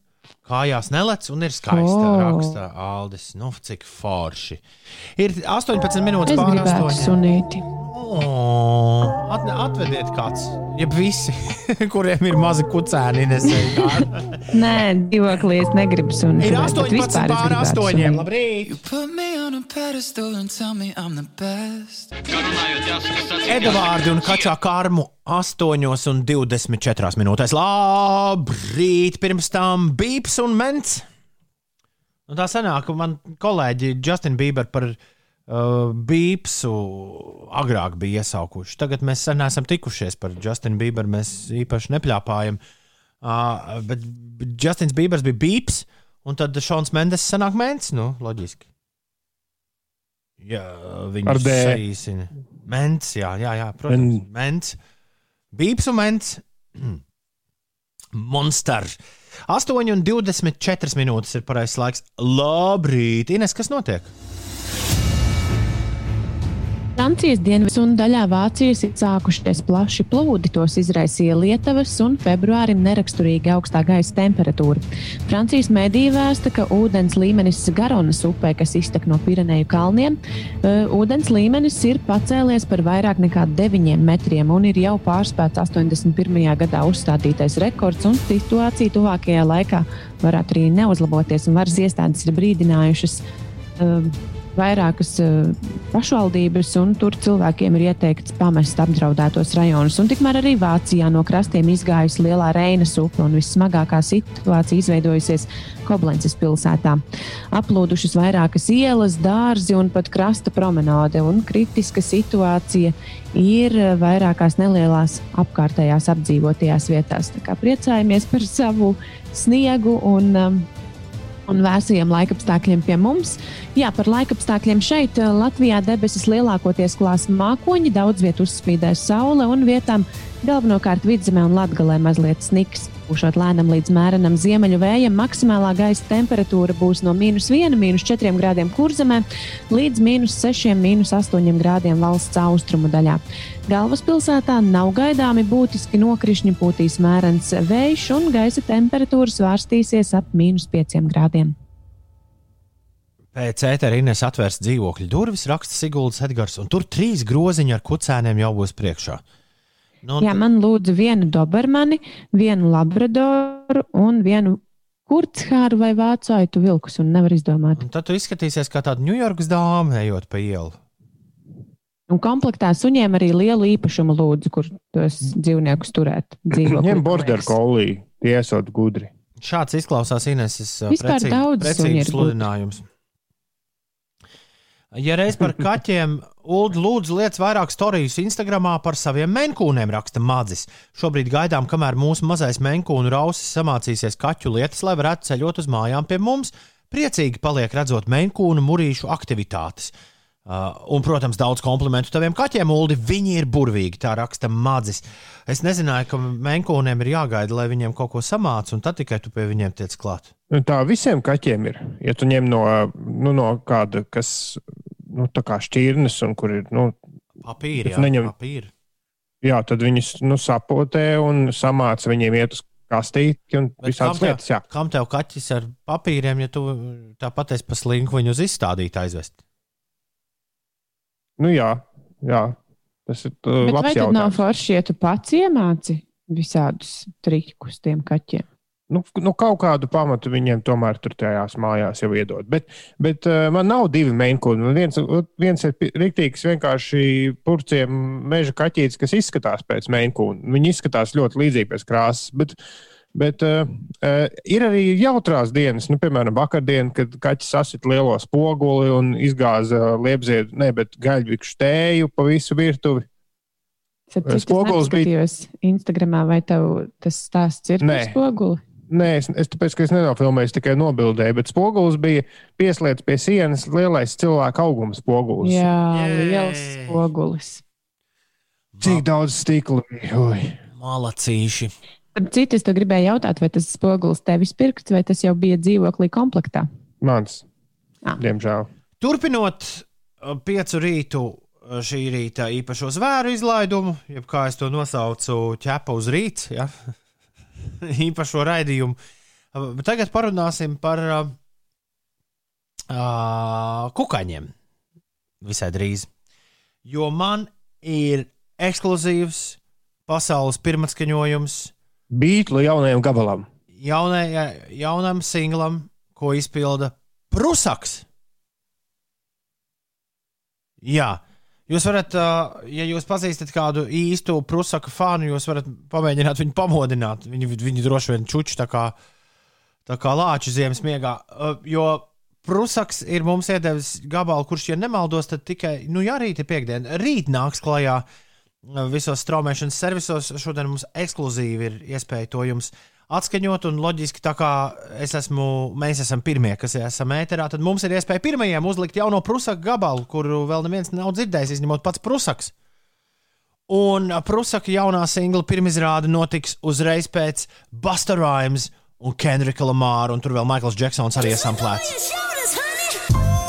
Kājās nelec un ir skaista. Oh. Raksta Aldis. Nu, cik forši. Ir 18 minūtes Es pāri sunīti. Oh, at, atvediet kāds, jeb visi, kuriem ir mazi kucēni. Nē, dzīvoklī es negribu sunīti. Ir bet 18 vispār es pāri gribētu astoņiem. sunīti. Labrīt! Put me on a pedestal and tell me I'm the best. Edvards un Kačā Karmu 8,24 minūtēs. Labrīt! Pirms tam Bīps un Mens. Nu, tā sanāk, ka man kolēģi Justin Bieber par uh, Bīpsu agrāk bija iesaukuši. Tagad mēs sen esam tikušies par Justinu Bieberu. Mēs īpaši nepļāpājam. Uh, bet Justins Biebers bija Bīps, un tad Šons Mendes sanāk Mens. Nu, loģiski. Jā, viņš Ar D. saīsina. Mens, jā, jā, jā protams. Men- Mens. Bīps un Mens. Monster. 8,24 minūtes ir pareizais laiks. Labrīt, Ines, kas notiek? Francijas dienvidos un daļā Vācijas ir sākušies plaši plūdi. Tos izraisīja Lietuvas un februārim neraksturīga augstā gaisa temperatūra. Francijas mediji vēsta, ka ūdens līmenis Garonas upē, kas iztek no Pireneju kalniem, eh, ūdens līmenis ir pacēlies par vairāk nekā 9 metriem un ir jau pārspēts 81. gadā uzstādītais rekords. un Situācija tuvākajā laikā varētu arī neuzlaboties, un varas iestādes ir brīdinājušas. eh, vairākas uh, pašvaldības, un tur cilvēkiem ir ieteikts pamest apdraudētos rajonus. Un tikmēr arī Vācijā no krastiem izgājusi lielā Reinas upe, un vissmagākā situācija izveidojusies Koblences pilsētā. Aplūdušas vairākas ielas, dārzi un pat krasta promenāde, un kritiska situācija ir uh, vairākās nelielās apkārtējās apdzīvotajās vietās. Tā kā priecājamies par savu sniegu un um, un vēsajiem laikapstākļiem pie mums. Jā, par laikapstākļiem šeit eh, Latvijā debesis lielākoties klās mākoņi, daudz vietu uzspīdēs saule un vietām galvenokārt vidzemē un latgalē mazliet sniks. Pušot lēnam līdz mērenam ziemeļu vējam, maksimālā gaisa temperatūra būs no mīnus 1, mīnus 4 grādiem kurzemē līdz mīnus 6, mīnus 8 grādiem valsts austrumu daļā. Galvaspilsētā nav gaidāmi būtiski nokrišņi, pūtīs mērens vējš un gaisa temperatūra svārstīsies ap mīnus 5 grādiem. Pēc ētera Ines atvērs dzīvokļu durvis, raksta Siguldas Edgars, un tur trīs groziņi ar kucēniem jau būs priekšā. Nu, Jā, man lūdzu vienu dobermani, vienu labradoru un vienu kurchāru vai vācu aitu vilkus, un nevar izdomāt. un tad tu izskatīsies kā tāda Ņujorkas dāma, ejot pa ielu. Un komplektā suņiem arī lielu īpašumu lūdzu, kur tos dzīvniekus turēt. dzīvoklī, Ņem border liekas. collie, tiesot gudri. Šāds izklausās Ineses Vispār precī- daudz precīzs sludinājums. Ja reiz par kaķiem, Ulu lūdzu liec vairāk stāstus Instagram par saviem menkūniem, raksta Madzis. Šobrīd gaidām, kamēr mūsu mazais menkūnu rausis samācīsies kaķu lietas, lai varētu ceļot uz mājām pie mums. Priecīgi paliek redzot menkūnu murīšu aktivitātes. Uh, un, protams, daudz komplimentu taviem kaķiem, Ulu. Viņi ir burvīgi, tā raksta Madzis. Es nezināju, ka menkūniem ir jāgaida, lai viņiem kaut ko samāca, un tad tikai tu pie viņiem tiec klāt. Nu, Tā visiem kaķiem ir. Ja tu ņem no, nu, no kāda, kas nu, tā kā šķirnes, un kur ir, nu, Papīri, jā, neņem- papīri. jā, tad viņus nu, sapotē un samāca viņiem iet uz kastīti un Bet visādas kam tev- lietas. Jā. Kam tev kaķis ar papīriem, ja tu tāpat esi pa slinku viņu uz izstādītu aizvest? Nu, jā, jā, tas ir uh, Bet vai labs tad nav jautājums. forši, ja tu pats iemāci visādus trikus tiem kaķiem? Nu, nu, kaut kādu pamatu viņiem tomēr tur tajās mājās jau iedod. Bet, bet uh, man nav divi. Man Viens, viens ir rīktīgs, vienkārši purciem meža kaķītis, kas izskatās pēc mainkūna. Viņi izskatās ļoti līdzīgi pēc krāsas. Bet, bet uh, ir arī jautrās dienas, nu, piemēram, vakardiena, kad kaķis sasita lielo spoguli un izgāza liepziedu, ne, bet gaļvikšu tēju pa visu virtuvi. Spogulis Spogulis bija- Instagramā, vai tev tas stāsts ir par spoguli? Nē, es, es tāpēc, ka es nenofilmēju, es tikai nobildēju, bet spogulis bija pieslēgts pie sienas lielais cilvēka auguma spogulis. Jā, liels spogulis. Cik daudz stikla bija? Malacīši. Tad citas tu gribēji jautāt, vai tas spogulis tevis pirkts, vai tas jau bija dzīvoklī komplektā? Mans, Ah. diemžēl. Turpinot uh, piecu rītu uh, šī rīta īpašo zvēru izlaidumu, jeb kā es to nosaucu, ķepa uz rīta, ja? īpašo raidījumu. Uh, bet Tagad parunāsim par uh, kukaiņiem visai drīz. Jo man ir ekskluzīvs pasaules pirmatskaņojums Beatlu jaunajam gabalam. jaunajai, jaunam singlam, ko izpilda Prusaks. Jā, jūs varat, ja jūs pazīstat kādu īstu Prusaka fanu, jūs varat pamēģināt viņu pamodināt. Viņi, viņi droši vien čuči tā kā, tā kā lāči ziemas miegā. Jo Prusaks ir mums iedevis gabalu, kurš, ja nemaldos, tad tikai, nu, jā, rīt ir piekdiena. Rīt nāks klajā ā, visos straumēšanas servisos. Šodien mums ekskluzīvi ir iespēja to jums atskaņot, un loģiski, tā kā es esmu, mēs esam pirmie, kas esam ēterā, tad mums ir iespēja pirmajiem uzlikt jauno Prusaka gabalu, kuru vēl neviens nav dzirdējis, izņemot pats Prusaks. Un Prusaka jaunā singla pirmizrāde notiks uzreiz pēc Busta Rhymes un Kendrika Lamāra, un tur vēl Maikls Džeksons arī iesamplēts.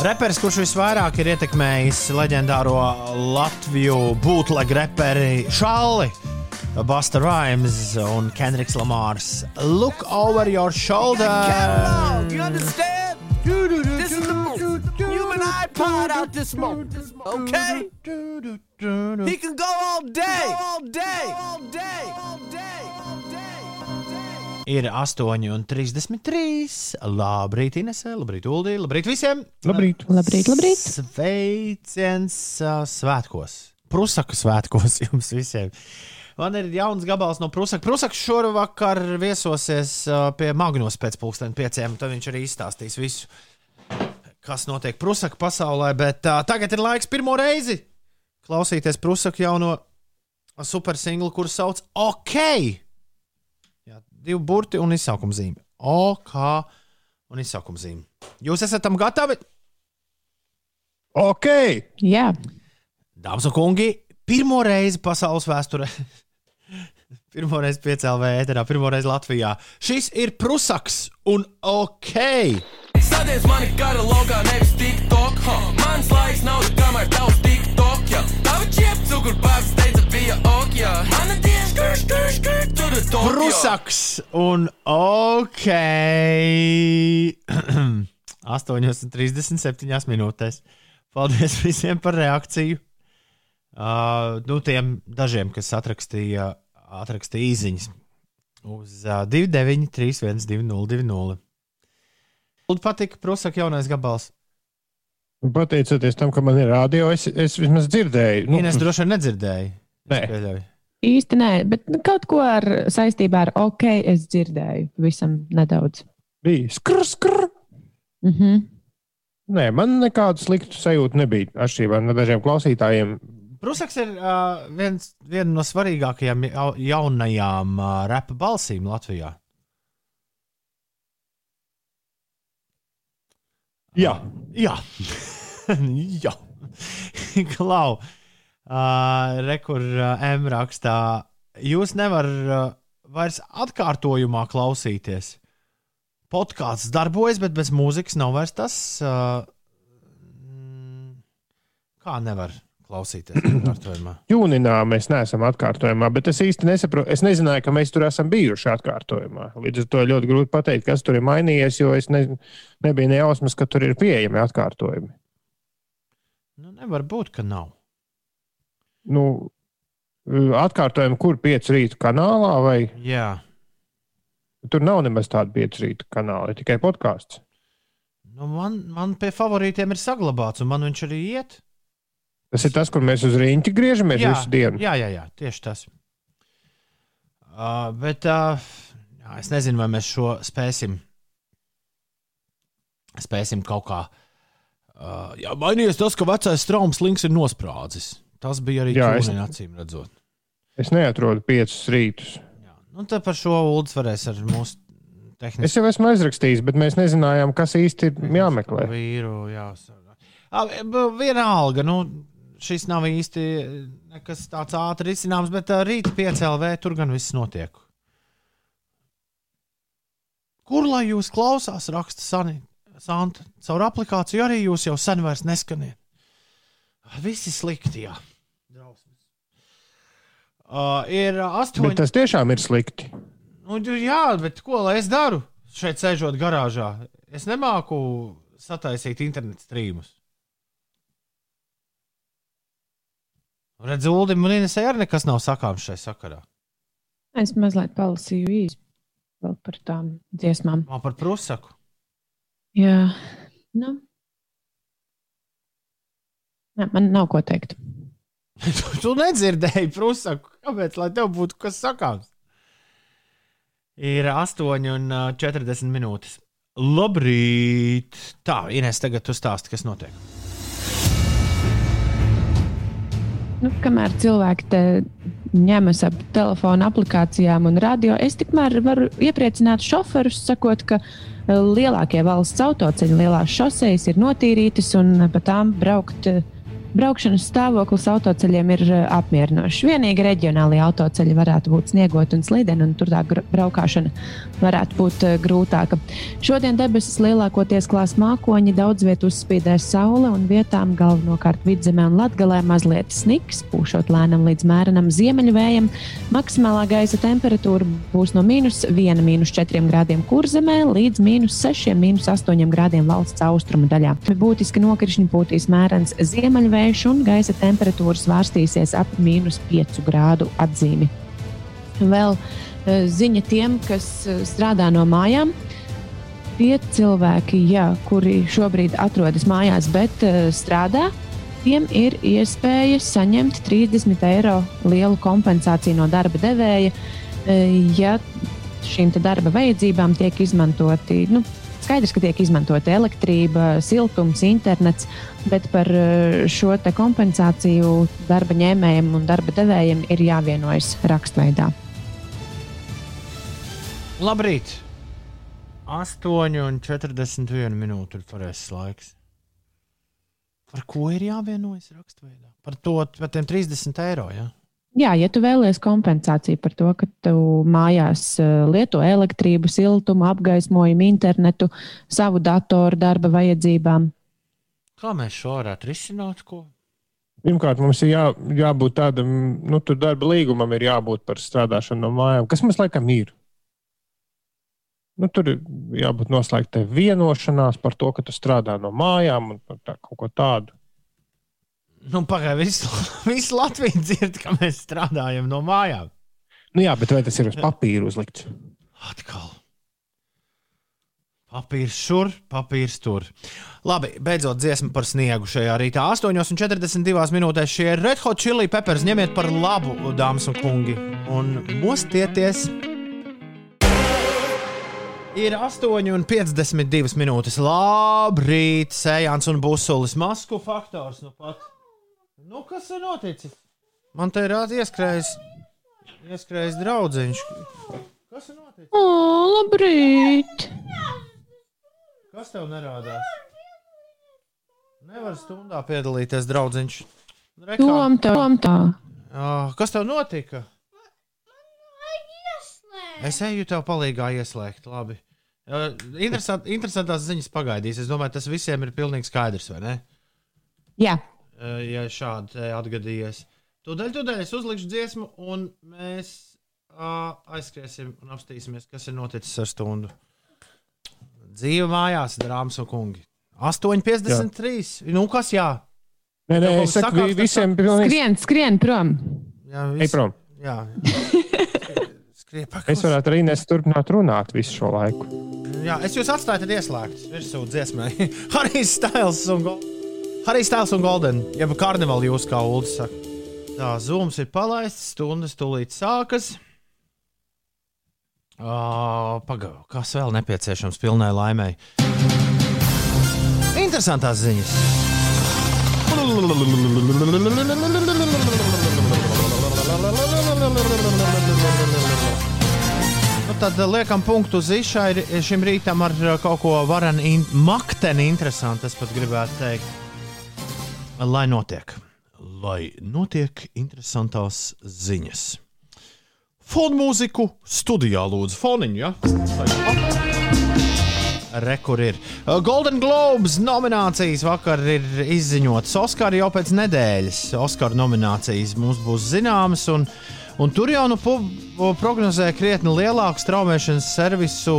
Reperis, kurš visvairāk ir ietekmējis leģendāro Latviju bootleg reperi Šalli, Busta Rhymes un Kendriks Lamārs. Look over your shoulder! You understand? This is the move. Human iPod out this moment. Okay? He can go all day. All day. All day. All day. All day. Ir 8,33. Labrīt, Inese, labrīt, Uldī, labrīt visiem! Labrīt! Labrīt, labrīt! Sveiciens ā, svētkos! Prusaka svētkos jums visiem! Man ir jauns gabals no Prusaka. Prusaks šovakar viesosies ā, pie Magnus pēc pusdienas pieciem. Tad viņš arī izstāstīs visu, kas notiek Prusaka pasaulē. Bet uh, tagad ir laiks pirmo reizi klausīties Prusaka jauno supersinglu, kurus sauc OK! Divi burti un izsaukuma zīme. OK un izsaukuma zīme. Jūs esat tam gatavi? Ok! Jā, Dāmas un kungi, pirmo reizi pasaules vēsturē, pirmo reizi piecēlē ēterā, pirmo reizi Latvijā. Šis ir Prusaks un OK! Sadies mani kara logā, nevis TikTok. Ha. Mans laiks nav kamēr tavs TikTok. Ja. Tava čiep cukur pāvis teica bija ok. Ja. Mana diena skur, skur, skur, tur ir Tokio. Prusaks un OK! 8,37 minūtēs. Paldies visiem par reakciju. Uh, nu, tiem dažiem, kas atrakstīja, atrakstīja īsiņas uz uh, 293, 202, Lūdzu, patika Prusaka jaunais gabals. Pateicoties tam, ka man ir radio, es, es vismaz dzirdēju. Nu, Ines droši vien nedzirdēja. Nē. Īsti nē, bet nu, kaut ko ar saistībā ar OK es dzirdēju visam nedaudz. bija skr, skr. Mm -hmm. Nē, man nekādu sliktu sajūtu nebija. Atšķirībā no dažiem klausītājiem. Prusaks ir uh, viens, viena no svarīgākajām jau- jaunajām uh, repa balsīm Latvijā. Jā, Jā, Jā. Klau, uh, rekur uh, M rakstā, jūs nevarat uh, vairs atkārtojumā klausīties. Podkāsts darbojas, bet bez mūzikas nav vairs tas, uh, kā nevar klausīties atkārtojumā. jūninā mēs neesam atkārtojumā, bet es īsti nesaprotu. Es nezināju, ka mēs tur esam bijuši atkārtojumā. Līdz ar to ļoti grūti pateikt, kas tur ir mainījies, jo es ne, nebiju nejausmas, ka tur ir pieejami atkārtojumi. Nu, nevar būt, ka nav. Nu, atkārtojumi, kur pieci rītu kanālā, vai Jā, tur nav nemaz tāda pieci rītu kanāla, ir tikai podkāsts. nu, man, man pie favorītiem ir saglabāts, un man viņš arī iet. Tas ir tas, kur mēs uz rīņķi griežamies Jā, visu dienu. Jā, jā, jā tieši tas. Uh, bet uh, jā, es nezinu, vai mēs šo spēsim. Spēsim kaut kā. Uh, jā, mainījies tas, ka vecais traumas links ir nosprādzis. Tas bija arī Jā, es- acīm redzot. Es neatrodu piecus rītus. Jā. Nu, tad par šo ULDS varēs ar mūsu tehniski. Es jau esmu aizrakstījis, bet mēs nezinājām, kas īsti ir jāmeklē. Vīru b- Vienalga, nu, šis nav īsti nekas tāds ātri izcināms, bet rīt piecēlē tur gan viss notiek. Kur lai jūs klausās, raksta Sani, Santa, caur aplikāciju arī jūs jau sen vairs neskaniet. Visi slikti, jā. Drausmas. Uh, ir uh, Bet astoņi. tas tiešām ir slikti. Nu, jā, bet ko lai es daru šeit, sēžot garāžā? Es nemāku sataisīt internetu strīmus. Redz, Ulim un Inesai arī nekas nav sakāms šai sakarā. Es mazliet palasīju īsi vēl par tām dziesmām. Man par prusaku. Jā, nu. Nē, man nav ko teikt. Tu, tu nedzirdēji prusaku. Kāpēc? Lai tev būtu kas sakāms. Ir 8,40 minūtes. Labrīt! Tā, Ines, tagad tu stāsti, kas notiek. Nu, kamēr cilvēki te ņemas ap telefonu aplikācijām un radio, es tikmēr varu iepriecināt šoferus, sakot, ka eh, lielākie valsts autoceļi, lielās šosejas ir notīrītas un pa tām braukt. eh, Braukšanas stāvoklis autoceļiem ir eh, apmierinošs. Vienīgi reģionālie autoceļi varētu būt sniegoti un slideni, un tur tā braukšana varētu būt eh, grūtāka. Šodien debesis lielākoties klās mākoņi, daudz vietā uzspīdēs saule un vietām galvenokārt vidzemē un latgalē mazliet sniks, pūšot lēnam līdz mērenam ziemeļvējam. Maksimālā gaisa temperatūra būs no mīnus 1,4 grādiem kurzemē līdz mīnus 6,8 grādiem valsts austrumu daļā. Būtiski nokrišņi pūtīs mērens ziemeļvējš un gaisa temperatūra svārstīsies ap mīnus 5 grādu atzīmi. Vēl ziņa tiem, kas eh, strādā no mājām. Tie cilvēki, jā, kuri šobrīd atrodas mājās, bet uh, strādā, tiem ir iespēja saņemt 30 eiro lielu kompensāciju no darba devēja, ja šīm darba vajadzībām tiek izmantoti. Nu, Skaidrs, ka tiek izmantota elektrība, siltums, internets, bet par eh, šo kompensāciju darba ņēmējiem un darba devējiem ir jāvienojas rakstveidā. Labrīt! 8,41 minūte ir pareizais laiks. Par ko ir jāvienojas raksturveidā? Par to par tiem 30 eiro. Ja? Jā, ja tu vēlies kompensāciju par to, ka tu mājās eh, lieto elektrību, siltumu, apgaismojumu, internetu, savu datoru darba vajadzībām, Kā mēs šo varētu risināt? Ko? Pirmkārt, mums ir jā, jābūt tādam, nu, tur darba līgumam ir jābūt par strādāšanu no mājām, kas mums laikam ir. Nu, tur ir jābūt noslēgtai vienošanās par to, ka tu strādā no mājām un tā, kaut ko tādu. Nu, Pagaidiet, visu, visu Latviju dzird, ka mēs strādājam no mājām. Nu, jā, bet vai tas ir uz papīra uzlikts? Atkal. Papīrs šur, papīrs tur. Labi, beidzot dziesma par sniegu šajā rītā. 8,42 minūtēs šie Red Hot Chili Peppers. Ņemiet par labu, dāmas un kungi, un mostieties! Ir 8,52 minūtes. Labrīt, Sējāns un Busulis. Masku faktors. Nu, pat. nu kas ir noticis? Man te ir ieskrējis, ieskrējis draudziņš. Kas ir noticis? O, labrīt! Kas tev nerādās? Nevar stundā piedalīties, draugiņš. Tom, tom, tā. Kas tev notika? Es eju tev palīgā ieslēgt. Labi. Interesant, interesantās ziņas pagaidīs. Es domāju, tas visiem ir pilnīgi skaidrs, vai ne? Jā, Uh, ja šādi te atgadījies. Tūdaļ, tūdaļ es uzlikšu dziesmu, un mēs uh, aizskriesim un apstīsimies, kas ir noticis ar stundu. Dzīve mājās, dāmas un kungi. 8,53. Nu, kas jā? Nē, nē, es saku, tas visiem pilnīgi. skrien, skrien prom. jā Ej prom. Jā. Es varētu arī neturpināt runāt visu šo laiku. Jā, es jūs atstāju tad ieslēgts. Virsū dziesmai. Harijs Stils un Stils un Golden. Jeb karnevāli jūs kā Uldis saka. Tā, zūms ir palaists, stundas tūlīt sākas. Uh, Pagaidām, kas vēl nepieciešams pilnai laimēji? Interesantās ziņas. Nu, tad liekam punktu uz izšai šim rītam ar uh, kaut ko varenu, in, makteni interesantu. Es pat gribētu teikt, lai notiek. Lai notiek interesantās ziņas. Fonu mūziku studijā lūdzu. Foniņu, ja? Rekur ir. Uh, Golden Globes nominācijas vakar ir izziņotas. Oskari jau pēc nedēļas. Oskara nominācijas mums būs zināmas. Un, un tur jau nu pu- prognozē krietni lielāku straumēšanas servisu,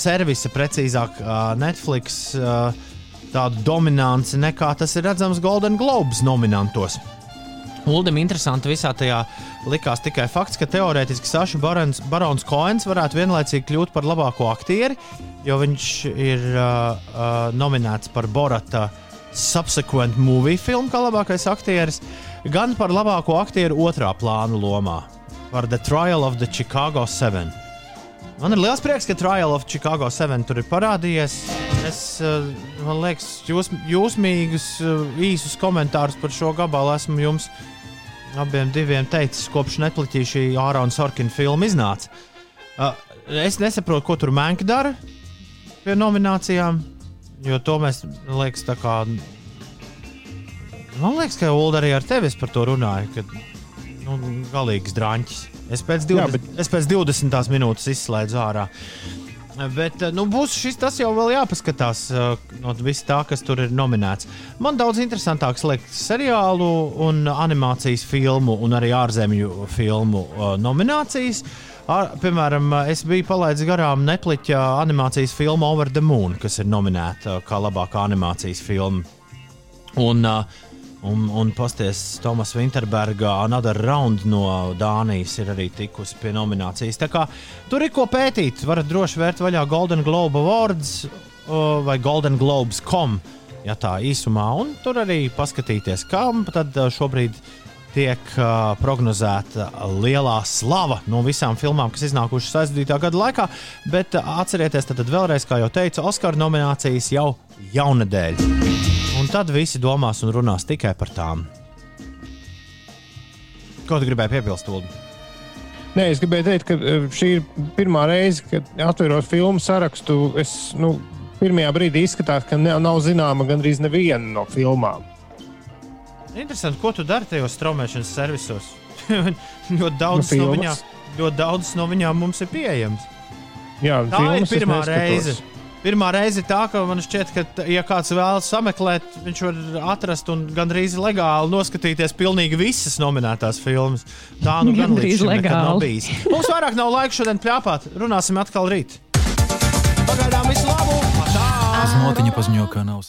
servisa, precīzāk, uh, Netflix uh, tādu dominanci nekā tas ir redzams Golden Globes nominantos. Uldim interesanti visā tajā likās tikai fakts, ka teorētiski Saša Barons, Barons Koens varētu vienlaicīgi kļūt par labāko aktieri, jo viņš ir uh, uh, nominēts par Borata subsequent movie filmu kā labākais aktieris, gan par labāko aktieru otrā plāna lomā, par The Trial of the Chicago 7. Man ir liels prieks, ka Trial of Chicago 7 tur ir parādījies. Es, uh, man liekas, jūs, jūsmīgus, uh, īsus komentārus par šo gabalu esmu jums abiem teicis, kopš Netflix šī Ārona Sorkina filma iznāca. Uh, es nesaprotu, ko tur Mēnka dara pie nominācijām, jo to mēs, liekas, tā kā. Man liekas, ka Ulu arī ar tevi par to runāju, ka nu, galīgs drāņķis. Es pēc, 20, Jā, bet- es pēc 20 minūtes izslēdzu ārā. Bet eh, nu, būs šis tas jau vēl jāpaskatās eh, no vis tā, kas tur ir nominēts. Man daudz interesantāks liekas seriālu un animācijas filmu un arī ārzemju filmu eh, nominācijas. Ar, piemēram, es biju palaidis garām Netflix animācijas filmu Over the Moon, kas ir nominēta kā labākā animācijas filma. Un, uh, un, un pasties Tomas Vinterberga Another Round no Dānijas ir arī tikusi pie nominācijas. Tā kā tur ir ko pētīt. Varat droši vērt vaļā Golden Globe Awards vai Golden Globes.com, ja tā īsumā, un tur arī paskatīties, kam tad šobrīd tiek uh, prognozēta lielā slava no visām filmām, kas iznākušas aizvadītā gada laikā. Bet uh, atcerieties, tad, tad vēlreiz, kā jau teicu, Oskara nominācijas jau jaunadēļ. Un tad visi domās un runās tikai par tām. Ko tu gribēji piebilst, Ulu? Nē, es gribēju teikt, ka šī ir pirmā reize, kad atverot filmu sarakstu. Es, nu, pirmajā brīdī izskatās, ka ne, nav zināma gandrīz neviena no filmām. Interesanti, ko tu dari tajos straumēšanas servisos. ļoti, daudz Nu, no viņām, ļoti daudz no viņām mums ir pieejams. Jā, Tā filmas ir pirmā reize. Pirmā reize tā, ka man šķiet, ka, ja kāds vēlas sameklēt, viņš var atrast un gandrīz legāli noskatīties pilnīgi visas nominētās filmas. Tā nu gan Gandrīz līdz šim nav legāli. bijis. Mums vairāk nav laika šodien pļāpāt. Runāsim atkal rīt. Pagaidām visu labu! Tā! Znotiņa paziņo, ka nav.